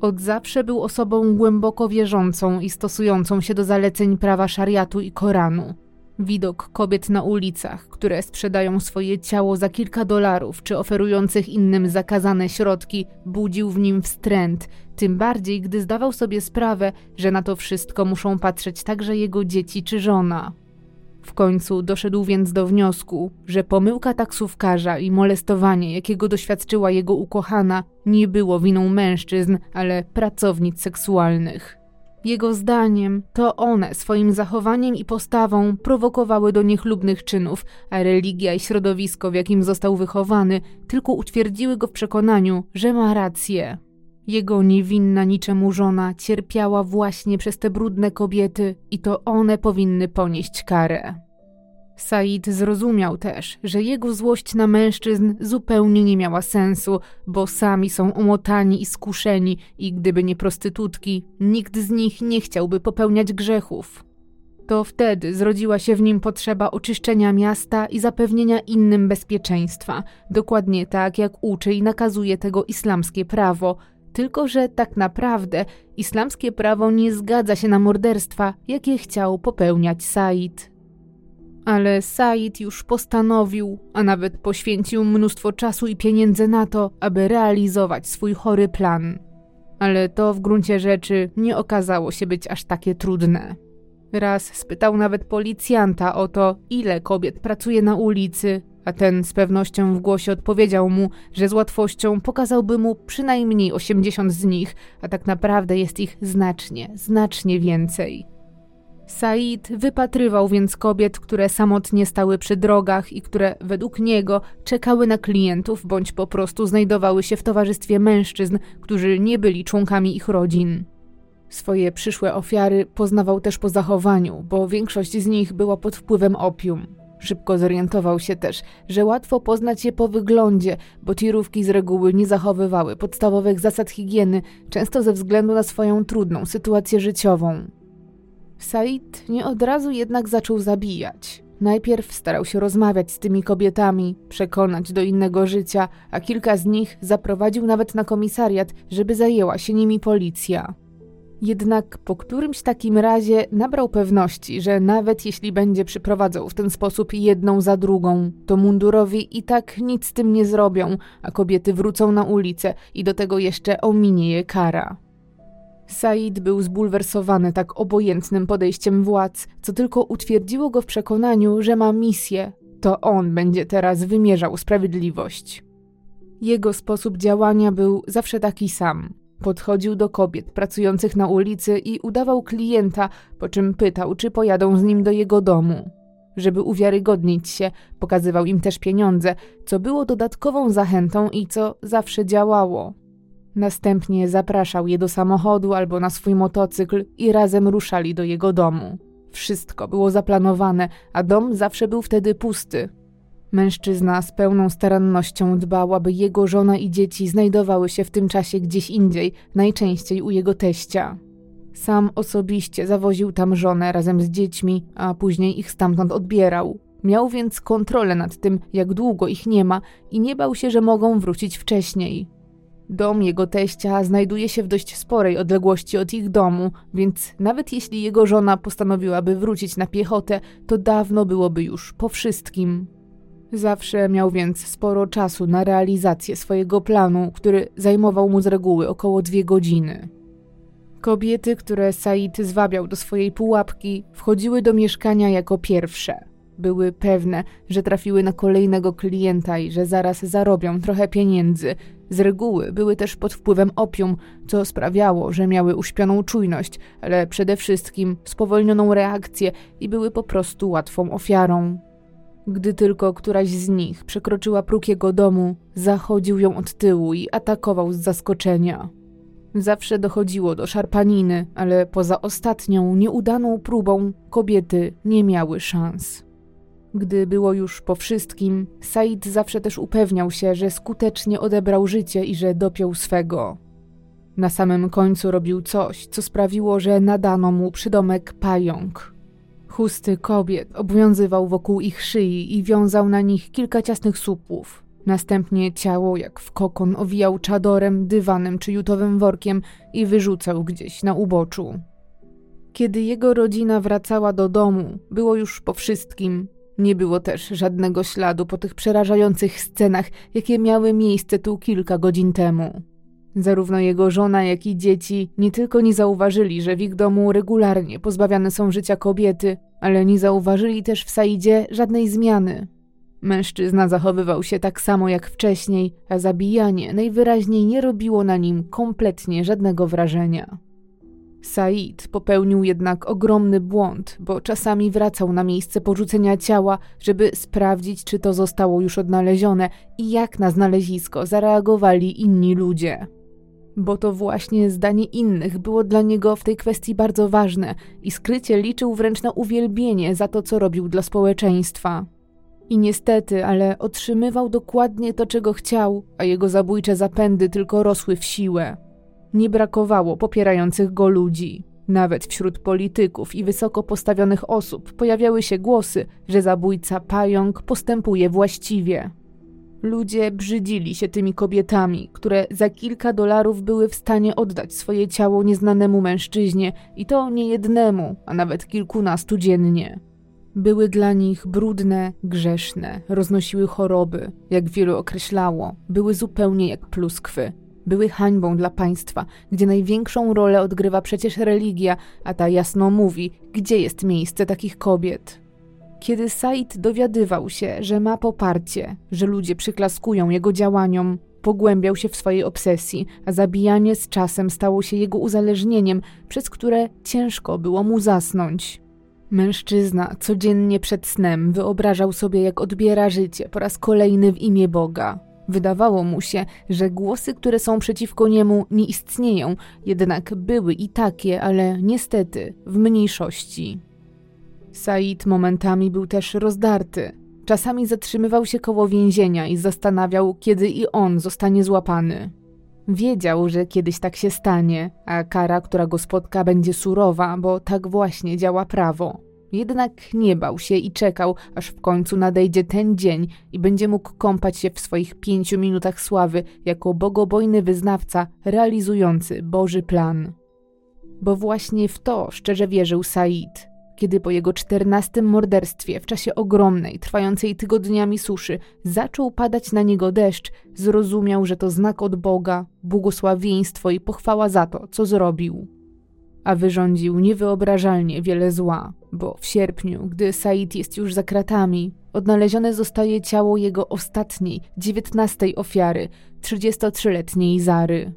Od zawsze był osobą głęboko wierzącą i stosującą się do zaleceń prawa szariatu i Koranu. Widok kobiet na ulicach, które sprzedają swoje ciało za kilka dolarów, czy oferujących innym zakazane środki, budził w nim wstręt, tym bardziej gdy zdawał sobie sprawę, że na to wszystko muszą patrzeć także jego dzieci czy żona. W końcu doszedł więc do wniosku, że pomyłka taksówkarza i molestowanie, jakiego doświadczyła jego ukochana, nie było winą mężczyzn, ale pracownic seksualnych. Jego zdaniem to one swoim zachowaniem i postawą prowokowały do niechlubnych czynów, a religia i środowisko, w jakim został wychowany, tylko utwierdziły go w przekonaniu, że ma rację. Jego niewinna niczemu żona cierpiała właśnie przez te brudne kobiety i to one powinny ponieść karę. Said zrozumiał też, że jego złość na mężczyzn zupełnie nie miała sensu, bo sami są umotani i skuszeni i gdyby nie prostytutki, nikt z nich nie chciałby popełniać grzechów. To wtedy zrodziła się w nim potrzeba oczyszczenia miasta i zapewnienia innym bezpieczeństwa, dokładnie tak jak uczy i nakazuje tego islamskie prawo – tylko, że tak naprawdę islamskie prawo nie zgadza się na morderstwa, jakie chciał popełniać Said. Ale Said już postanowił, a nawet poświęcił mnóstwo czasu i pieniędzy na to, aby realizować swój chory plan. Ale to w gruncie rzeczy nie okazało się być aż takie trudne. Raz spytał nawet policjanta o to, ile kobiet pracuje na ulicy, a ten z pewnością w głosie odpowiedział mu, że z łatwością pokazałby mu przynajmniej 80 z nich, a tak naprawdę jest ich znacznie, znacznie więcej. Said wypatrywał więc kobiet, które samotnie stały przy drogach i które według niego czekały na klientów bądź po prostu znajdowały się w towarzystwie mężczyzn, którzy nie byli członkami ich rodzin. Swoje przyszłe ofiary poznawał też po zachowaniu, bo większość z nich była pod wpływem opium. Szybko zorientował się też, że łatwo poznać je po wyglądzie, bo tirówki z reguły nie zachowywały podstawowych zasad higieny, często ze względu na swoją trudną sytuację życiową. Said nie od razu jednak zaczął zabijać. Najpierw starał się rozmawiać z tymi kobietami, przekonać do innego życia, a kilka z nich zaprowadził nawet na komisariat, żeby zajęła się nimi policja. Jednak po którymś takim razie nabrał pewności, że nawet jeśli będzie przyprowadzał w ten sposób jedną za drugą, to mundurowi i tak nic z tym nie zrobią, a kobiety wrócą na ulicę i do tego jeszcze ominie je kara. Said był zbulwersowany tak obojętnym podejściem władz, co tylko utwierdziło go w przekonaniu, że ma misję. To on będzie teraz wymierzał sprawiedliwość. Jego sposób działania był zawsze taki sam. Podchodził do kobiet pracujących na ulicy i udawał klienta, po czym pytał, czy pojadą z nim do jego domu. Żeby uwiarygodnić się, pokazywał im też pieniądze, co było dodatkową zachętą i co zawsze działało. Następnie zapraszał je do samochodu albo na swój motocykl i razem ruszali do jego domu. Wszystko było zaplanowane, a dom zawsze był wtedy pusty. Mężczyzna z pełną starannością dbał, aby jego żona i dzieci znajdowały się w tym czasie gdzieś indziej, najczęściej u jego teścia. Sam osobiście zawoził tam żonę razem z dziećmi, a później ich stamtąd odbierał. Miał więc kontrolę nad tym, jak długo ich nie ma i nie bał się, że mogą wrócić wcześniej. Dom jego teścia znajduje się w dość sporej odległości od ich domu, więc nawet jeśli jego żona postanowiłaby wrócić na piechotę, to dawno byłoby już po wszystkim. Zawsze miał więc sporo czasu na realizację swojego planu, który zajmował mu z reguły około dwie godziny. Kobiety, które Said zwabiał do swojej pułapki, wchodziły do mieszkania jako pierwsze. Były pewne, że trafiły na kolejnego klienta i że zaraz zarobią trochę pieniędzy. Z reguły były też pod wpływem opium, co sprawiało, że miały uśpioną czujność, ale przede wszystkim spowolnioną reakcję i były po prostu łatwą ofiarą. Gdy tylko któraś z nich przekroczyła próg jego domu, zachodził ją od tyłu i atakował z zaskoczenia. Zawsze dochodziło do szarpaniny, ale poza ostatnią, nieudaną próbą, kobiety nie miały szans. Gdy było już po wszystkim, Said zawsze też upewniał się, że skutecznie odebrał życie i że dopiął swego. Na samym końcu robił coś, co sprawiło, że nadano mu przydomek pająk. Chusty kobiet obowiązywał wokół ich szyi i wiązał na nich kilka ciasnych słupów. Następnie ciało, jak w kokon, owijał czadorem, dywanem czy jutowym workiem i wyrzucał gdzieś na uboczu. Kiedy jego rodzina wracała do domu, było już po wszystkim. Nie było też żadnego śladu po tych przerażających scenach, jakie miały miejsce tu kilka godzin temu. Zarówno jego żona, jak i dzieci nie tylko nie zauważyli, że w ich domu regularnie pozbawiane są życia kobiety, ale nie zauważyli też w Saidzie żadnej zmiany. Mężczyzna zachowywał się tak samo jak wcześniej, a zabijanie najwyraźniej nie robiło na nim kompletnie żadnego wrażenia. Said popełnił jednak ogromny błąd, bo czasami wracał na miejsce porzucenia ciała, żeby sprawdzić, czy to zostało już odnalezione i jak na znalezisko zareagowali inni ludzie. Bo to właśnie zdanie innych było dla niego w tej kwestii bardzo ważne i skrycie liczył wręcz na uwielbienie za to, co robił dla społeczeństwa. I niestety, ale otrzymywał dokładnie to, czego chciał, a jego zabójcze zapędy tylko rosły w siłę. Nie brakowało popierających go ludzi. Nawet wśród polityków i wysoko postawionych osób pojawiały się głosy, że zabójca pająk postępuje właściwie. Ludzie brzydzili się tymi kobietami, które za kilka dolarów były w stanie oddać swoje ciało nieznanemu mężczyźnie i to nie jednemu, a nawet kilkunastu dziennie. Były dla nich brudne, grzeszne, roznosiły choroby, jak wielu określało, były zupełnie jak pluskwy. były hańbą dla państwa, gdzie największą rolę odgrywa przecież religia, a ta jasno mówi, gdzie jest miejsce takich kobiet. Kiedy Said dowiadywał się, że ma poparcie, że ludzie przyklaskują jego działaniom, pogłębiał się w swojej obsesji, a zabijanie z czasem stało się jego uzależnieniem, przez które ciężko było mu zasnąć. Mężczyzna codziennie przed snem wyobrażał sobie, jak odbiera życie po raz kolejny w imię Boga. Wydawało mu się, że głosy, które są przeciwko niemu, nie istnieją, jednak były i takie, ale niestety w mniejszości. Said momentami był też rozdarty. Czasami zatrzymywał się koło więzienia i zastanawiał, kiedy i on zostanie złapany. Wiedział, że kiedyś tak się stanie, a kara, która go spotka, będzie surowa, bo tak właśnie działa prawo. Jednak nie bał się i czekał, aż w końcu nadejdzie ten dzień i będzie mógł kąpać się w swoich pięciu minutach sławy jako bogobojny wyznawca realizujący Boży plan. Bo właśnie w to szczerze wierzył Said kiedy po jego czternastym morderstwie w czasie ogromnej, trwającej tygodniami suszy zaczął padać na niego deszcz, zrozumiał, że to znak od Boga, błogosławieństwo i pochwała za to, co zrobił. A wyrządził niewyobrażalnie wiele zła, bo w sierpniu, gdy Said jest już za kratami, odnalezione zostaje ciało jego ostatniej, dziewiętnastej ofiary, 33-letniej Zary.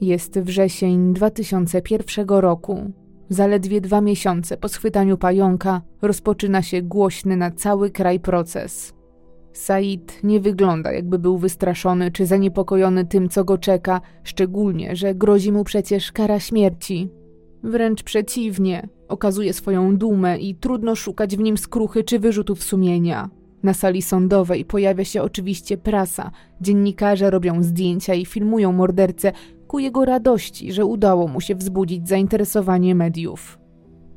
Jest wrzesień 2001 roku. Zaledwie dwa miesiące po schwytaniu pająka rozpoczyna się głośny na cały kraj proces. Said nie wygląda, jakby był wystraszony czy zaniepokojony tym, co go czeka, szczególnie, że grozi mu przecież kara śmierci. Wręcz przeciwnie, okazuje swoją dumę i trudno szukać w nim skruchy czy wyrzutów sumienia. Na sali sądowej pojawia się oczywiście prasa, dziennikarze robią zdjęcia i filmują mordercę, ku jego radości, że udało mu się wzbudzić zainteresowanie mediów.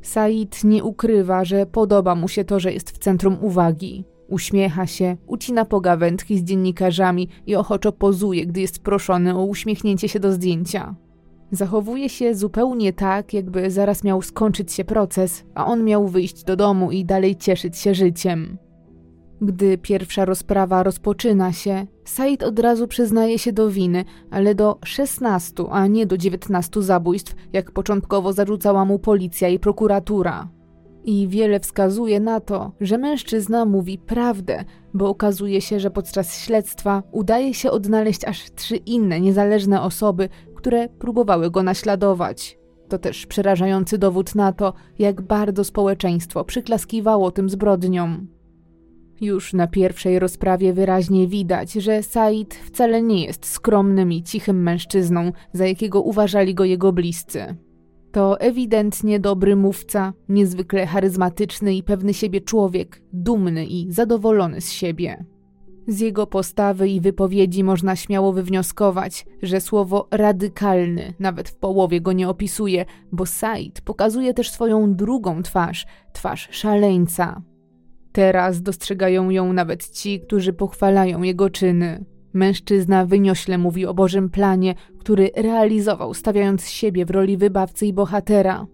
Said nie ukrywa, że podoba mu się to, że jest w centrum uwagi. Uśmiecha się, ucina pogawędki z dziennikarzami i ochoczo pozuje, gdy jest proszony o uśmiechnięcie się do zdjęcia. Zachowuje się zupełnie tak, jakby zaraz miał skończyć się proces, a on miał wyjść do domu i dalej cieszyć się życiem. Gdy pierwsza rozprawa rozpoczyna się, Said od razu przyznaje się do winy, ale do 16, a nie do 19 zabójstw, jak początkowo zarzucała mu policja i prokuratura. I wiele wskazuje na to, że mężczyzna mówi prawdę, bo okazuje się, że podczas śledztwa udaje się odnaleźć aż trzy inne niezależne osoby, które próbowały go naśladować. To też przerażający dowód na to, jak bardzo społeczeństwo przyklaskiwało tym zbrodniom. Już na pierwszej rozprawie wyraźnie widać, że Said wcale nie jest skromnym i cichym mężczyzną, za jakiego uważali go jego bliscy. To ewidentnie dobry mówca, niezwykle charyzmatyczny i pewny siebie człowiek, dumny i zadowolony z siebie. Z jego postawy i wypowiedzi można śmiało wywnioskować, że słowo radykalny nawet w połowie go nie opisuje, bo Said pokazuje też swoją drugą twarz, twarz szaleńca, Teraz dostrzegają ją nawet ci, którzy pochwalają jego czyny. Mężczyzna wyniośle mówi o Bożym planie, który realizował, stawiając siebie w roli wybawcy i bohatera.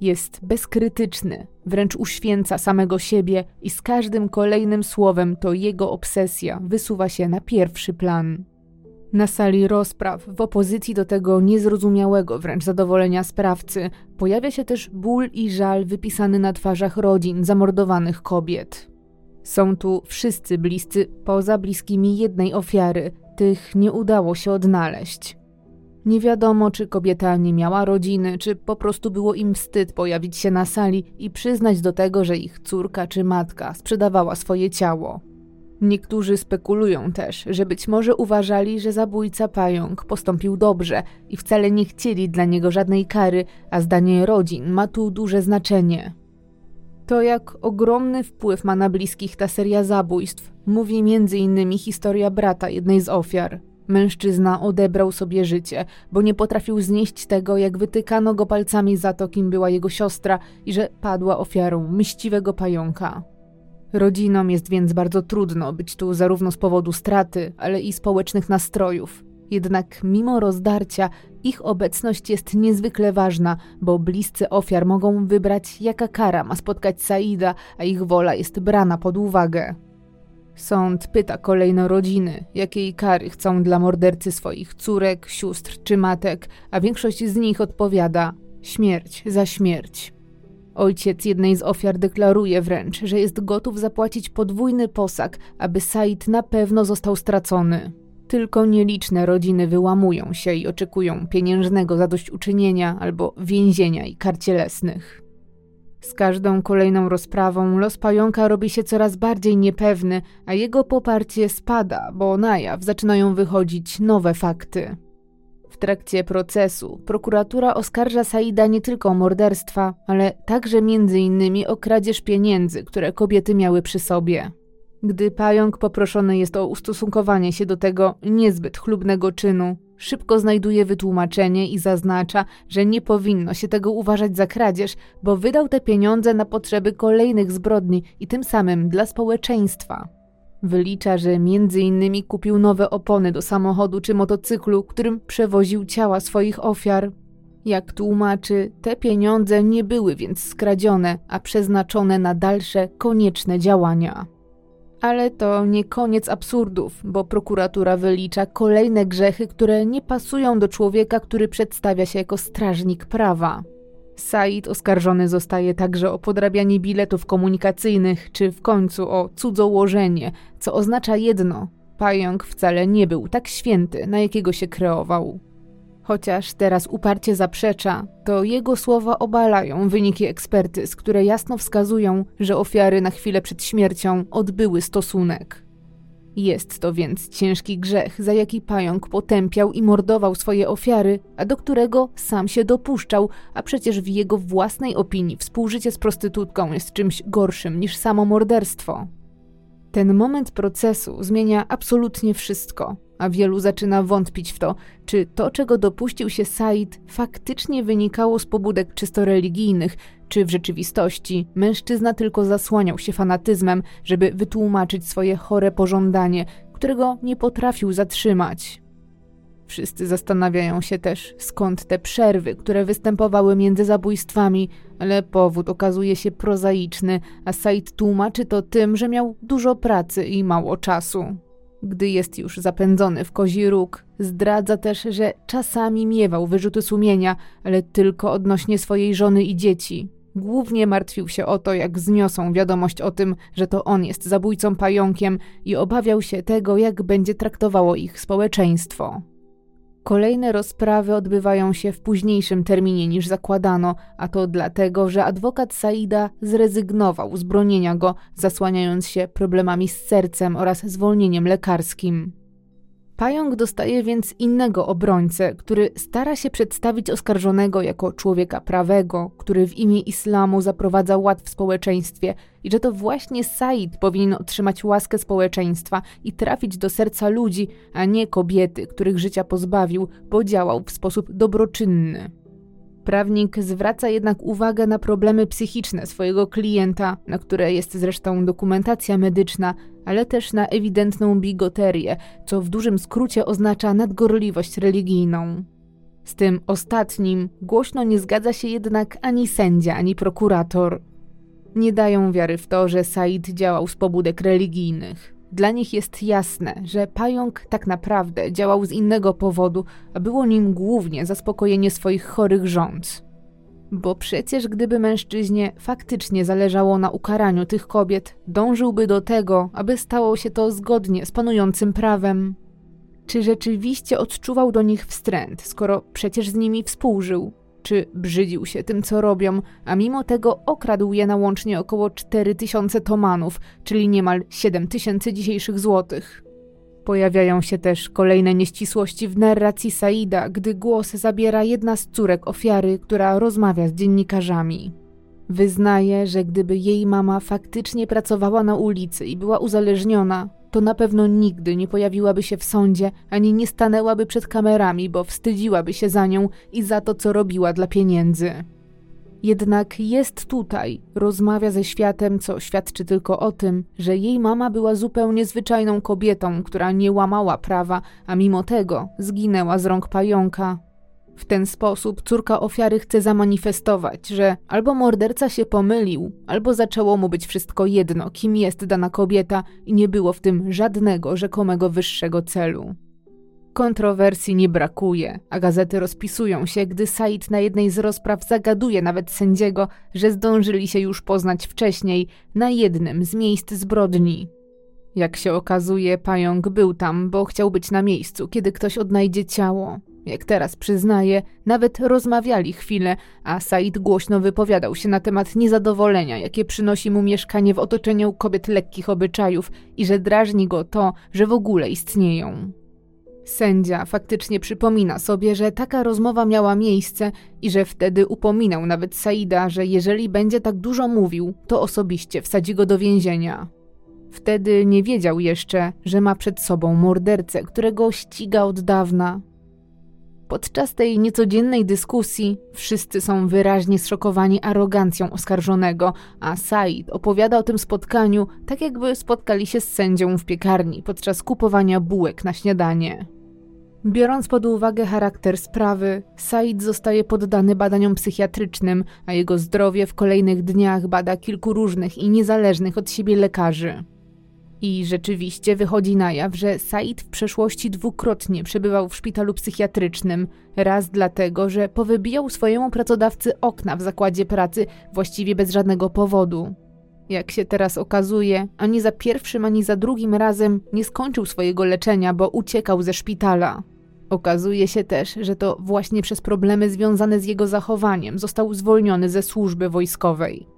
Jest bezkrytyczny, wręcz uświęca samego siebie i z każdym kolejnym słowem to jego obsesja wysuwa się na pierwszy plan. Na sali rozpraw, w opozycji do tego niezrozumiałego wręcz zadowolenia sprawcy, pojawia się też ból i żal wypisany na twarzach rodzin zamordowanych kobiet. Są tu wszyscy bliscy, poza bliskimi jednej ofiary, tych nie udało się odnaleźć. Nie wiadomo, czy kobieta nie miała rodziny, czy po prostu było im wstyd pojawić się na sali i przyznać do tego, że ich córka czy matka sprzedawała swoje ciało. Niektórzy spekulują też, że być może uważali, że zabójca pająk postąpił dobrze i wcale nie chcieli dla niego żadnej kary, a zdanie rodzin ma tu duże znaczenie. To, jak ogromny wpływ ma na bliskich ta seria zabójstw, mówi m.in. historia brata jednej z ofiar. Mężczyzna odebrał sobie życie, bo nie potrafił znieść tego, jak wytykano go palcami za to, kim była jego siostra i że padła ofiarą myśliwego pająka. Rodzinom jest więc bardzo trudno być tu zarówno z powodu straty, ale i społecznych nastrojów. Jednak mimo rozdarcia, ich obecność jest niezwykle ważna, bo bliscy ofiar mogą wybrać, jaka kara ma spotkać Saida, a ich wola jest brana pod uwagę. Sąd pyta kolejno rodziny, jakiej kary chcą dla mordercy swoich córek, sióstr czy matek, a większość z nich odpowiada śmierć za śmierć. Ojciec jednej z ofiar deklaruje wręcz, że jest gotów zapłacić podwójny posag, aby Said na pewno został stracony. Tylko nieliczne rodziny wyłamują się i oczekują pieniężnego zadośćuczynienia albo więzienia i kar cielesnych. Z każdą kolejną rozprawą los pająka robi się coraz bardziej niepewny, a jego poparcie spada, bo na jaw zaczynają wychodzić nowe fakty. W trakcie procesu prokuratura oskarża Saida nie tylko o morderstwa, ale także innymi o kradzież pieniędzy, które kobiety miały przy sobie. Gdy pająk poproszony jest o ustosunkowanie się do tego niezbyt chlubnego czynu, szybko znajduje wytłumaczenie i zaznacza, że nie powinno się tego uważać za kradzież, bo wydał te pieniądze na potrzeby kolejnych zbrodni i tym samym dla społeczeństwa. Wylicza, że innymi kupił nowe opony do samochodu czy motocyklu, którym przewoził ciała swoich ofiar. Jak tłumaczy, te pieniądze nie były więc skradzione, a przeznaczone na dalsze konieczne działania. Ale to nie koniec absurdów, bo prokuratura wylicza kolejne grzechy, które nie pasują do człowieka, który przedstawia się jako strażnik prawa. Said oskarżony zostaje także o podrabianie biletów komunikacyjnych, czy w końcu o cudzołożenie, co oznacza jedno: pająk wcale nie był tak święty, na jakiego się kreował. Chociaż teraz uparcie zaprzecza, to jego słowa obalają wyniki ekspertyz, które jasno wskazują, że ofiary na chwilę przed śmiercią odbyły stosunek. Jest to więc ciężki grzech, za jaki pająk potępiał i mordował swoje ofiary, a do którego sam się dopuszczał, a przecież w jego własnej opinii współżycie z prostytutką jest czymś gorszym niż samo morderstwo. Ten moment procesu zmienia absolutnie wszystko, a wielu zaczyna wątpić w to, czy to, czego dopuścił się Said, faktycznie wynikało z pobudek czysto religijnych, czy w rzeczywistości mężczyzna tylko zasłaniał się fanatyzmem, żeby wytłumaczyć swoje chore pożądanie, którego nie potrafił zatrzymać. Wszyscy zastanawiają się też, skąd te przerwy, które występowały między zabójstwami, ale powód okazuje się prozaiczny, a Said tłumaczy to tym, że miał dużo pracy i mało czasu. Gdy jest już zapędzony w kozi róg, zdradza też, że czasami miewał wyrzuty sumienia, ale tylko odnośnie swojej żony i dzieci. Głównie martwił się o to, jak zniosą wiadomość o tym, że to on jest zabójcą pająkiem i obawiał się tego, jak będzie traktowało ich społeczeństwo. Kolejne rozprawy odbywają się w późniejszym terminie niż zakładano, a to dlatego, że adwokat Saida zrezygnował z bronienia go, zasłaniając się problemami z sercem oraz zwolnieniem lekarskim. Pająk dostaje więc innego obrońcę, który stara się przedstawić oskarżonego jako człowieka prawego, który w imię islamu zaprowadza ład w społeczeństwie i że to właśnie Said powinien otrzymać łaskę społeczeństwa i trafić do serca ludzi, a nie kobiety, których życia pozbawił, bo działał w sposób dobroczynny. Prawnik zwraca jednak uwagę na problemy psychiczne swojego klienta, na które jest zresztą dokumentacja medyczna, ale też na ewidentną bigoterię, co w dużym skrócie oznacza nadgorliwość religijną. Z tym ostatnim głośno nie zgadza się jednak ani sędzia, ani prokurator. Nie dają wiary w to, że Said działał z pobudek religijnych. Dla nich jest jasne, że pająk tak naprawdę działał z innego powodu, a było nim głównie zaspokojenie swoich chorych rząd. Bo przecież gdyby mężczyźnie faktycznie zależało na ukaraniu tych kobiet, dążyłby do tego, aby stało się to zgodnie z panującym prawem. Czy rzeczywiście odczuwał do nich wstręt, skoro przecież z nimi współżył? Czy brzydził się tym, co robią, a mimo tego okradł je na łącznie około 4000 tomanów, czyli niemal 7000 dzisiejszych złotych? Pojawiają się też kolejne nieścisłości w narracji Saida, gdy głos zabiera jedna z córek ofiary, która rozmawia z dziennikarzami. Wyznaje, że gdyby jej mama faktycznie pracowała na ulicy i była uzależniona, to na pewno nigdy nie pojawiłaby się w sądzie, ani nie stanęłaby przed kamerami, bo wstydziłaby się za nią i za to, co robiła dla pieniędzy. Jednak jest tutaj, rozmawia ze światem, co świadczy tylko o tym, że jej mama była zupełnie zwyczajną kobietą, która nie łamała prawa, a mimo tego zginęła z rąk pająka. W ten sposób córka ofiary chce zamanifestować, że albo morderca się pomylił, albo zaczęło mu być wszystko jedno, kim jest dana kobieta i nie było w tym żadnego rzekomego wyższego celu. Kontrowersji nie brakuje, a gazety rozpisują się, gdy Said na jednej z rozpraw zagaduje nawet sędziego, że zdążyli się już poznać wcześniej na jednym z miejsc zbrodni. Jak się okazuje, pająk był tam, bo chciał być na miejscu, kiedy ktoś odnajdzie ciało. Jak teraz przyznaje, nawet rozmawiali chwilę, a Said głośno wypowiadał się na temat niezadowolenia, jakie przynosi mu mieszkanie w otoczeniu kobiet lekkich obyczajów i że drażni go to, że w ogóle istnieją. Sędzia faktycznie przypomina sobie, że taka rozmowa miała miejsce i że wtedy upominał nawet Saida, że jeżeli będzie tak dużo mówił, to osobiście wsadzi go do więzienia. Wtedy nie wiedział jeszcze, że ma przed sobą mordercę, którego ściga od dawna. Podczas tej niecodziennej dyskusji wszyscy są wyraźnie zszokowani arogancją oskarżonego, a Said opowiada o tym spotkaniu tak jakby spotkali się z sędzią w piekarni podczas kupowania bułek na śniadanie. Biorąc pod uwagę charakter sprawy, Said zostaje poddany badaniom psychiatrycznym, a jego zdrowie w kolejnych dniach bada kilku różnych i niezależnych od siebie lekarzy. I rzeczywiście wychodzi na jaw, że Said w przeszłości dwukrotnie przebywał w szpitalu psychiatrycznym. Raz dlatego, że powybijał swojemu pracodawcy okna w zakładzie pracy właściwie bez żadnego powodu. Jak się teraz okazuje, ani za pierwszym, ani za drugim razem nie skończył swojego leczenia, bo uciekał ze szpitala. Okazuje się też, że to właśnie przez problemy związane z jego zachowaniem został zwolniony ze służby wojskowej.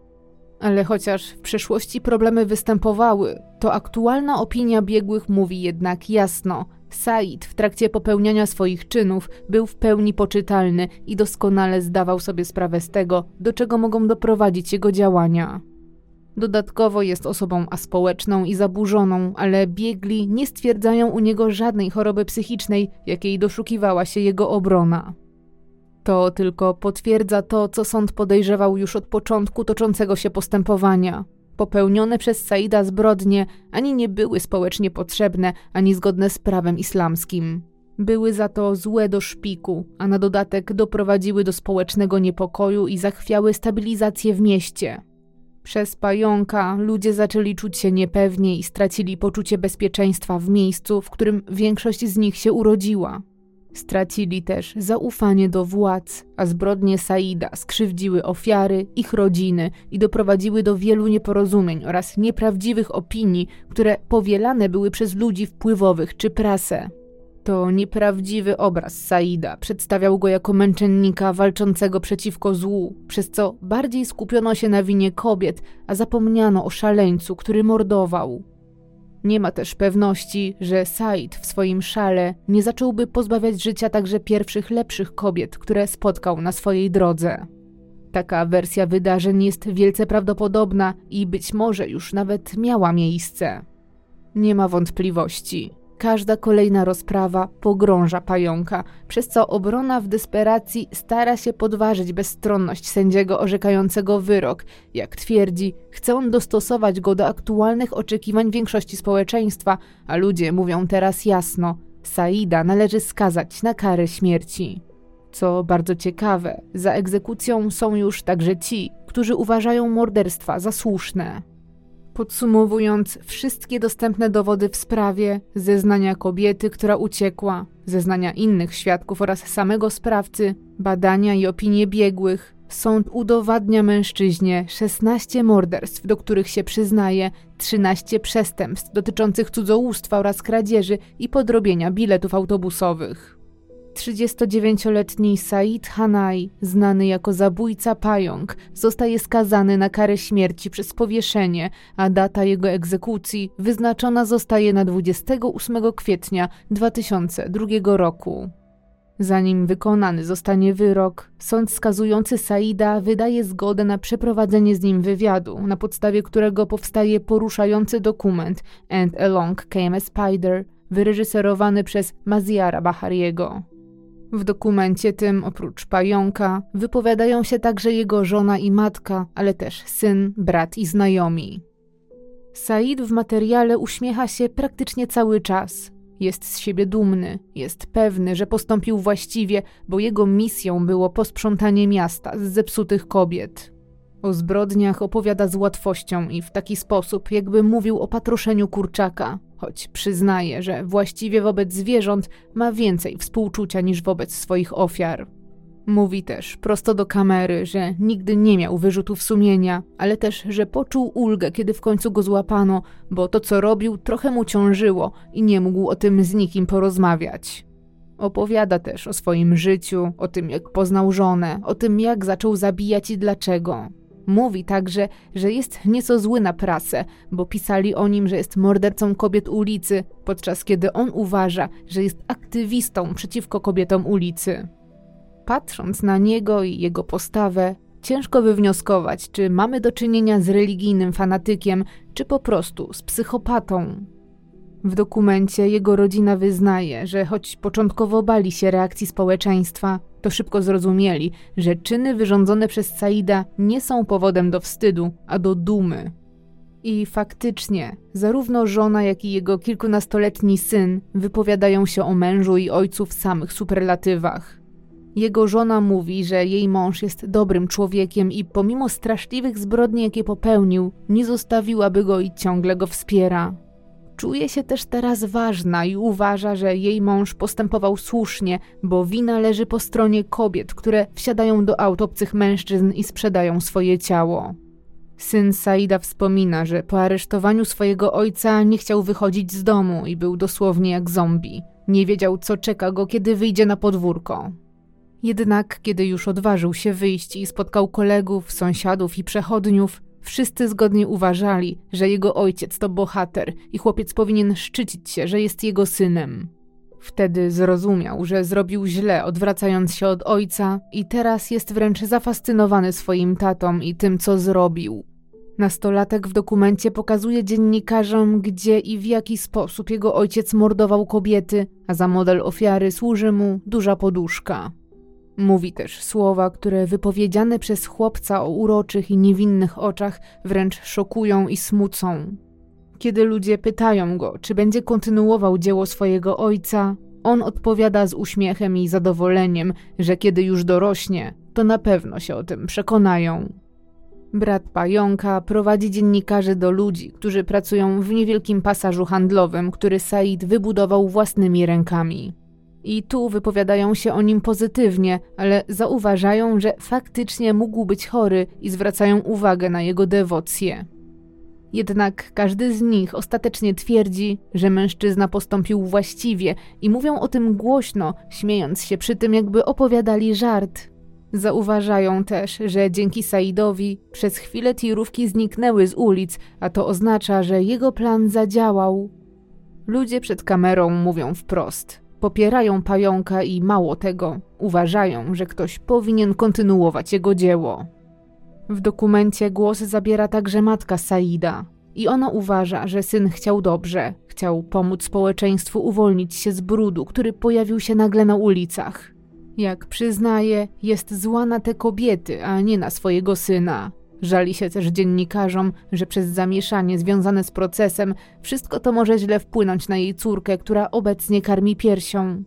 Ale chociaż w przeszłości problemy występowały, to aktualna opinia biegłych mówi jednak jasno: Said w trakcie popełniania swoich czynów był w pełni poczytalny i doskonale zdawał sobie sprawę z tego, do czego mogą doprowadzić jego działania. Dodatkowo jest osobą aspołeczną i zaburzoną, ale biegli nie stwierdzają u niego żadnej choroby psychicznej, jakiej doszukiwała się jego obrona. To tylko potwierdza to, co sąd podejrzewał już od początku toczącego się postępowania. Popełnione przez Saida zbrodnie ani nie były społecznie potrzebne, ani zgodne z prawem islamskim. Były za to złe do szpiku, a na dodatek doprowadziły do społecznego niepokoju i zachwiały stabilizację w mieście. Przez pająka ludzie zaczęli czuć się niepewnie i stracili poczucie bezpieczeństwa w miejscu, w którym większość z nich się urodziła. Stracili też zaufanie do władz, a zbrodnie Saida skrzywdziły ofiary, ich rodziny i doprowadziły do wielu nieporozumień oraz nieprawdziwych opinii, które powielane były przez ludzi wpływowych czy prasę. To nieprawdziwy obraz Saida przedstawiał go jako męczennika walczącego przeciwko złu, przez co bardziej skupiono się na winie kobiet, a zapomniano o szaleńcu, który mordował. Nie ma też pewności, że Said w swoim szale nie zacząłby pozbawiać życia także pierwszych lepszych kobiet, które spotkał na swojej drodze. Taka wersja wydarzeń jest wielce prawdopodobna i być może już nawet miała miejsce. Nie ma wątpliwości. Każda kolejna rozprawa pogrąża pająka, przez co obrona w desperacji stara się podważyć bezstronność sędziego orzekającego wyrok. Jak twierdzi, chce on dostosować go do aktualnych oczekiwań większości społeczeństwa, a ludzie mówią teraz jasno: Saida należy skazać na karę śmierci. Co bardzo ciekawe, za egzekucją są już także ci, którzy uważają morderstwa za słuszne. Podsumowując wszystkie dostępne dowody w sprawie, zeznania kobiety, która uciekła, zeznania innych świadków oraz samego sprawcy, badania i opinie biegłych, sąd udowadnia mężczyźnie 16 morderstw, do których się przyznaje, 13 przestępstw dotyczących cudzołóstwa oraz kradzieży i podrobienia biletów autobusowych. 39-letni Said Hanai, znany jako zabójca pająk, zostaje skazany na karę śmierci przez powieszenie, a data jego egzekucji wyznaczona zostaje na 28 kwietnia 2002 roku. Zanim wykonany zostanie wyrok, sąd skazujący Saida wydaje zgodę na przeprowadzenie z nim wywiadu, na podstawie którego powstaje poruszający dokument And Along Came a Spider, wyreżyserowany przez Maziara Bahariego. W dokumencie tym, oprócz pająka, wypowiadają się także jego żona i matka, ale też syn, brat i znajomi. Said w materiale uśmiecha się praktycznie cały czas. Jest z siebie dumny, jest pewny, że postąpił właściwie, bo jego misją było posprzątanie miasta z zepsutych kobiet. O zbrodniach opowiada z łatwością i w taki sposób, jakby mówił o patroszeniu kurczaka, choć przyznaje, że właściwie wobec zwierząt ma więcej współczucia niż wobec swoich ofiar. Mówi też prosto do kamery, że nigdy nie miał wyrzutów sumienia, ale też, że poczuł ulgę, kiedy w końcu go złapano, bo to, co robił, trochę mu ciążyło i nie mógł o tym z nikim porozmawiać. Opowiada też o swoim życiu, o tym, jak poznał żonę, o tym, jak zaczął zabijać i dlaczego. Mówi także, że jest nieco zły na prasę, bo pisali o nim, że jest mordercą kobiet ulicy, podczas kiedy on uważa, że jest aktywistą przeciwko kobietom ulicy. Patrząc na niego i jego postawę, ciężko wywnioskować, czy mamy do czynienia z religijnym fanatykiem, czy po prostu z psychopatą. W dokumencie jego rodzina wyznaje, że choć początkowo bali się reakcji społeczeństwa, to szybko zrozumieli, że czyny wyrządzone przez Saida nie są powodem do wstydu, a do dumy. I faktycznie, zarówno żona, jak i jego kilkunastoletni syn wypowiadają się o mężu i ojcu w samych superlatywach. Jego żona mówi, że jej mąż jest dobrym człowiekiem i pomimo straszliwych zbrodni, jakie popełnił, nie zostawiłaby go i ciągle go wspiera. Czuje się też teraz ważna i uważa, że jej mąż postępował słusznie, bo wina leży po stronie kobiet, które wsiadają do aut obcych mężczyzn i sprzedają swoje ciało. Syn Saida wspomina, że po aresztowaniu swojego ojca nie chciał wychodzić z domu i był dosłownie jak zombie. Nie wiedział, co czeka go, kiedy wyjdzie na podwórko. Jednak kiedy już odważył się wyjść i spotkał kolegów, sąsiadów i przechodniów, wszyscy zgodnie uważali, że jego ojciec to bohater i chłopiec powinien szczycić się, że jest jego synem. Wtedy zrozumiał, że zrobił źle, odwracając się od ojca, i teraz jest wręcz zafascynowany swoim tatą i tym, co zrobił. Nastolatek w dokumencie pokazuje dziennikarzom, gdzie i w jaki sposób jego ojciec mordował kobiety, a za model ofiary służy mu duża poduszka. Mówi też słowa, które wypowiedziane przez chłopca o uroczych i niewinnych oczach wręcz szokują i smucą. Kiedy ludzie pytają go, czy będzie kontynuował dzieło swojego ojca, on odpowiada z uśmiechem i zadowoleniem, że kiedy już dorośnie, to na pewno się o tym przekonają. Brat Pająka prowadzi dziennikarzy do ludzi, którzy pracują w niewielkim pasażu handlowym, który Said wybudował własnymi rękami. I tu wypowiadają się o nim pozytywnie, ale zauważają, że faktycznie mógł być chory i zwracają uwagę na jego dewocję. Jednak każdy z nich ostatecznie twierdzi, że mężczyzna postąpił właściwie i mówią o tym głośno, śmiejąc się przy tym, jakby opowiadali żart. Zauważają też, że dzięki Saidowi przez chwilę tirówki zniknęły z ulic, a to oznacza, że jego plan zadziałał. Ludzie przed kamerą mówią wprost: Popierają pająka i mało tego, uważają, że ktoś powinien kontynuować jego dzieło. W dokumencie głos zabiera także matka Saida. I ona uważa, że syn chciał dobrze, chciał pomóc społeczeństwu uwolnić się z brudu, który pojawił się nagle na ulicach. Jak przyznaje, jest zła na te kobiety, a nie na swojego syna. Żali się też dziennikarzom, że przez zamieszanie związane z procesem wszystko to może źle wpłynąć na jej córkę, która obecnie karmi piersią.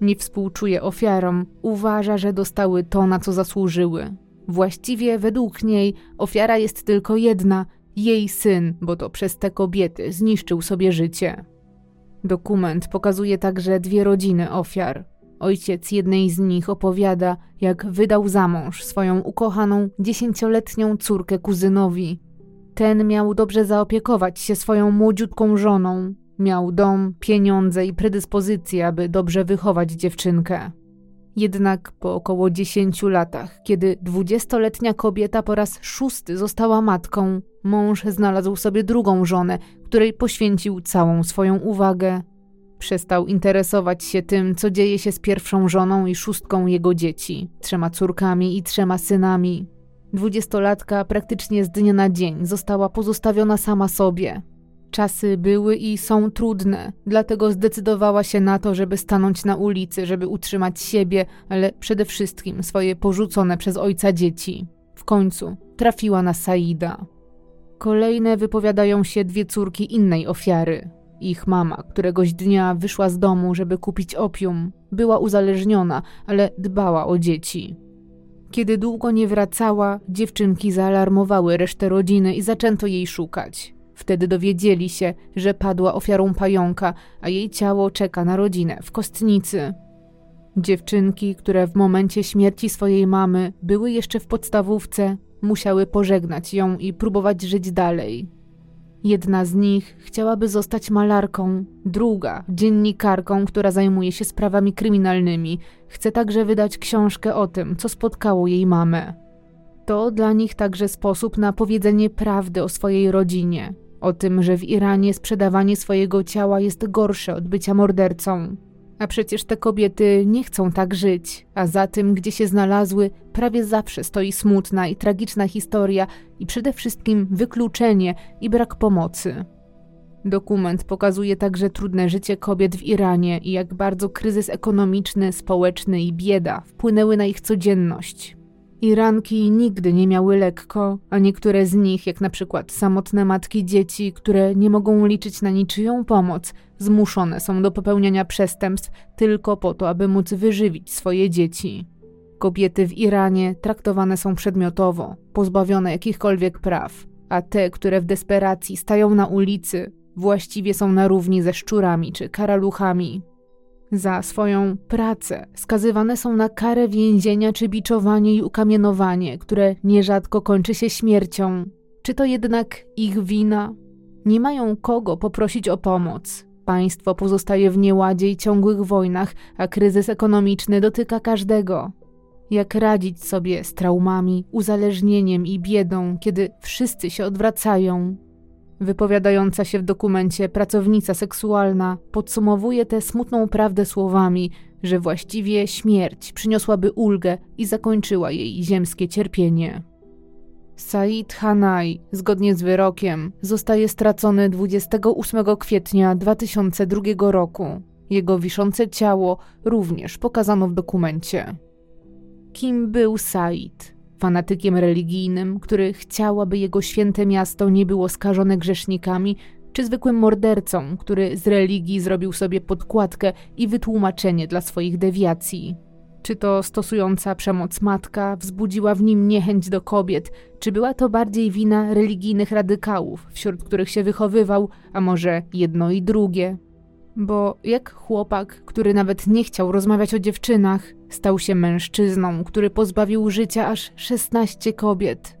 Nie współczuje ofiarom, uważa, że dostały to, na co zasłużyły. Właściwie według niej ofiara jest tylko jedna jej syn, bo to przez te kobiety zniszczył sobie życie. Dokument pokazuje także dwie rodziny ofiar. Ojciec jednej z nich opowiada, jak wydał za mąż swoją ukochaną dziesięcioletnią córkę kuzynowi. Ten miał dobrze zaopiekować się swoją młodziutką żoną. Miał dom, pieniądze i predyspozycje, aby dobrze wychować dziewczynkę. Jednak po około dziesięciu latach, kiedy dwudziestoletnia kobieta po raz szósty została matką, mąż znalazł sobie drugą żonę, której poświęcił całą swoją uwagę. Przestał interesować się tym, co dzieje się z pierwszą żoną i szóstką jego dzieci, trzema córkami i trzema synami. Dwudziestolatka praktycznie z dnia na dzień została pozostawiona sama sobie. Czasy były i są trudne, dlatego zdecydowała się na to, żeby stanąć na ulicy, żeby utrzymać siebie, ale przede wszystkim swoje porzucone przez ojca dzieci. W końcu trafiła na Saida. Kolejne wypowiadają się dwie córki innej ofiary, Ich mama któregoś dnia wyszła z domu, żeby kupić opium. Była uzależniona, ale dbała o dzieci. Kiedy długo nie wracała, dziewczynki zaalarmowały resztę rodziny i zaczęto jej szukać. Wtedy dowiedzieli się, że padła ofiarą pająka, a jej ciało czeka na rodzinę w kostnicy. Dziewczynki, które w momencie śmierci swojej mamy były jeszcze w podstawówce, musiały pożegnać ją i próbować żyć dalej. Jedna z nich chciałaby zostać malarką, druga dziennikarką, która zajmuje się sprawami kryminalnymi. Chce także wydać książkę o tym, co spotkało jej mamę. To dla nich także sposób na powiedzenie prawdy o swojej rodzinie, o tym, że w Iranie sprzedawanie swojego ciała jest gorsze od bycia mordercą. A przecież te kobiety nie chcą tak żyć, a za tym, gdzie się znalazły, prawie zawsze stoi smutna i tragiczna historia i przede wszystkim wykluczenie i brak pomocy. Dokument pokazuje także trudne życie kobiet w Iranie i jak bardzo kryzys ekonomiczny, społeczny i bieda wpłynęły na ich codzienność. Iranki nigdy nie miały lekko, a niektóre z nich, jak na przykład samotne matki dzieci, które nie mogą liczyć na niczyją pomoc, zmuszone są do popełniania przestępstw tylko po to, aby móc wyżywić swoje dzieci. Kobiety w Iranie traktowane są przedmiotowo, pozbawione jakichkolwiek praw, a te, które w desperacji stają na ulicy, właściwie są na równi ze szczurami czy karaluchami. Za swoją pracę skazywane są na karę więzienia czy biczowanie i ukamienowanie, które nierzadko kończy się śmiercią. Czy to jednak ich wina? Nie mają kogo poprosić o pomoc. Państwo pozostaje w nieładzie i ciągłych wojnach, a kryzys ekonomiczny dotyka każdego. Jak radzić sobie z traumami, uzależnieniem i biedą, kiedy wszyscy się odwracają? Wypowiadająca się w dokumencie pracownica seksualna podsumowuje tę smutną prawdę słowami, że właściwie śmierć przyniosłaby ulgę i zakończyła jej ziemskie cierpienie. Said Hanai, zgodnie z wyrokiem, zostaje stracony 28 kwietnia 2002 roku. Jego wiszące ciało również pokazano w dokumencie. Kim był Said? Fanatykiem religijnym, który chciał, aby jego święte miasto nie było skażone grzesznikami, czy zwykłym mordercą, który z religii zrobił sobie podkładkę i wytłumaczenie dla swoich dewiacji. Czy to stosująca przemoc matka wzbudziła w nim niechęć do kobiet, czy była to bardziej wina religijnych radykałów, wśród których się wychowywał, a może jedno i drugie? Bo jak chłopak, który nawet nie chciał rozmawiać o dziewczynach, stał się mężczyzną, który pozbawił życia aż 16 kobiet.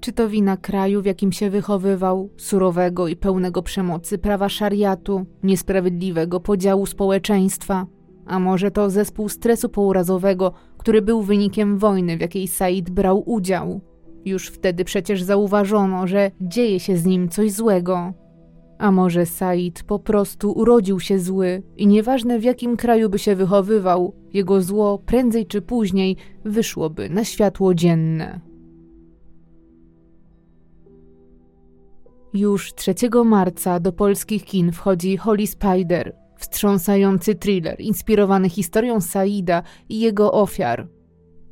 Czy to wina kraju, w jakim się wychowywał, surowego i pełnego przemocy prawa szariatu, niesprawiedliwego podziału społeczeństwa? A może to zespół stresu pourazowego, który był wynikiem wojny, w jakiej Said brał udział? Już wtedy przecież zauważono, że dzieje się z nim coś złego. A może Said po prostu urodził się zły i nieważne w jakim kraju by się wychowywał, jego zło prędzej czy później wyszłoby na światło dzienne. Już 3 marca do polskich kin wchodzi Holy Spider, wstrząsający thriller inspirowany historią Saida i jego ofiar.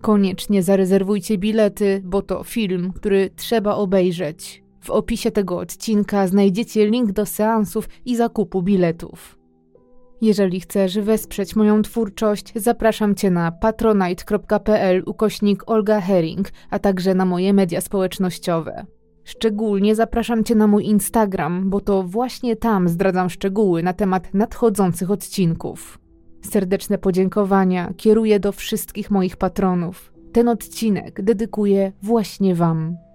Koniecznie zarezerwujcie bilety, bo to film, który trzeba obejrzeć. W opisie tego odcinka znajdziecie link do seansów i zakupu biletów. Jeżeli chcesz wesprzeć moją twórczość, zapraszam Cię na patronite.pl ukośnik Olga Herring, a także na moje media społecznościowe. Szczególnie zapraszam Cię na mój Instagram, bo to właśnie tam zdradzam szczegóły na temat nadchodzących odcinków. Serdeczne podziękowania kieruję do wszystkich moich patronów. Ten odcinek dedykuję właśnie Wam.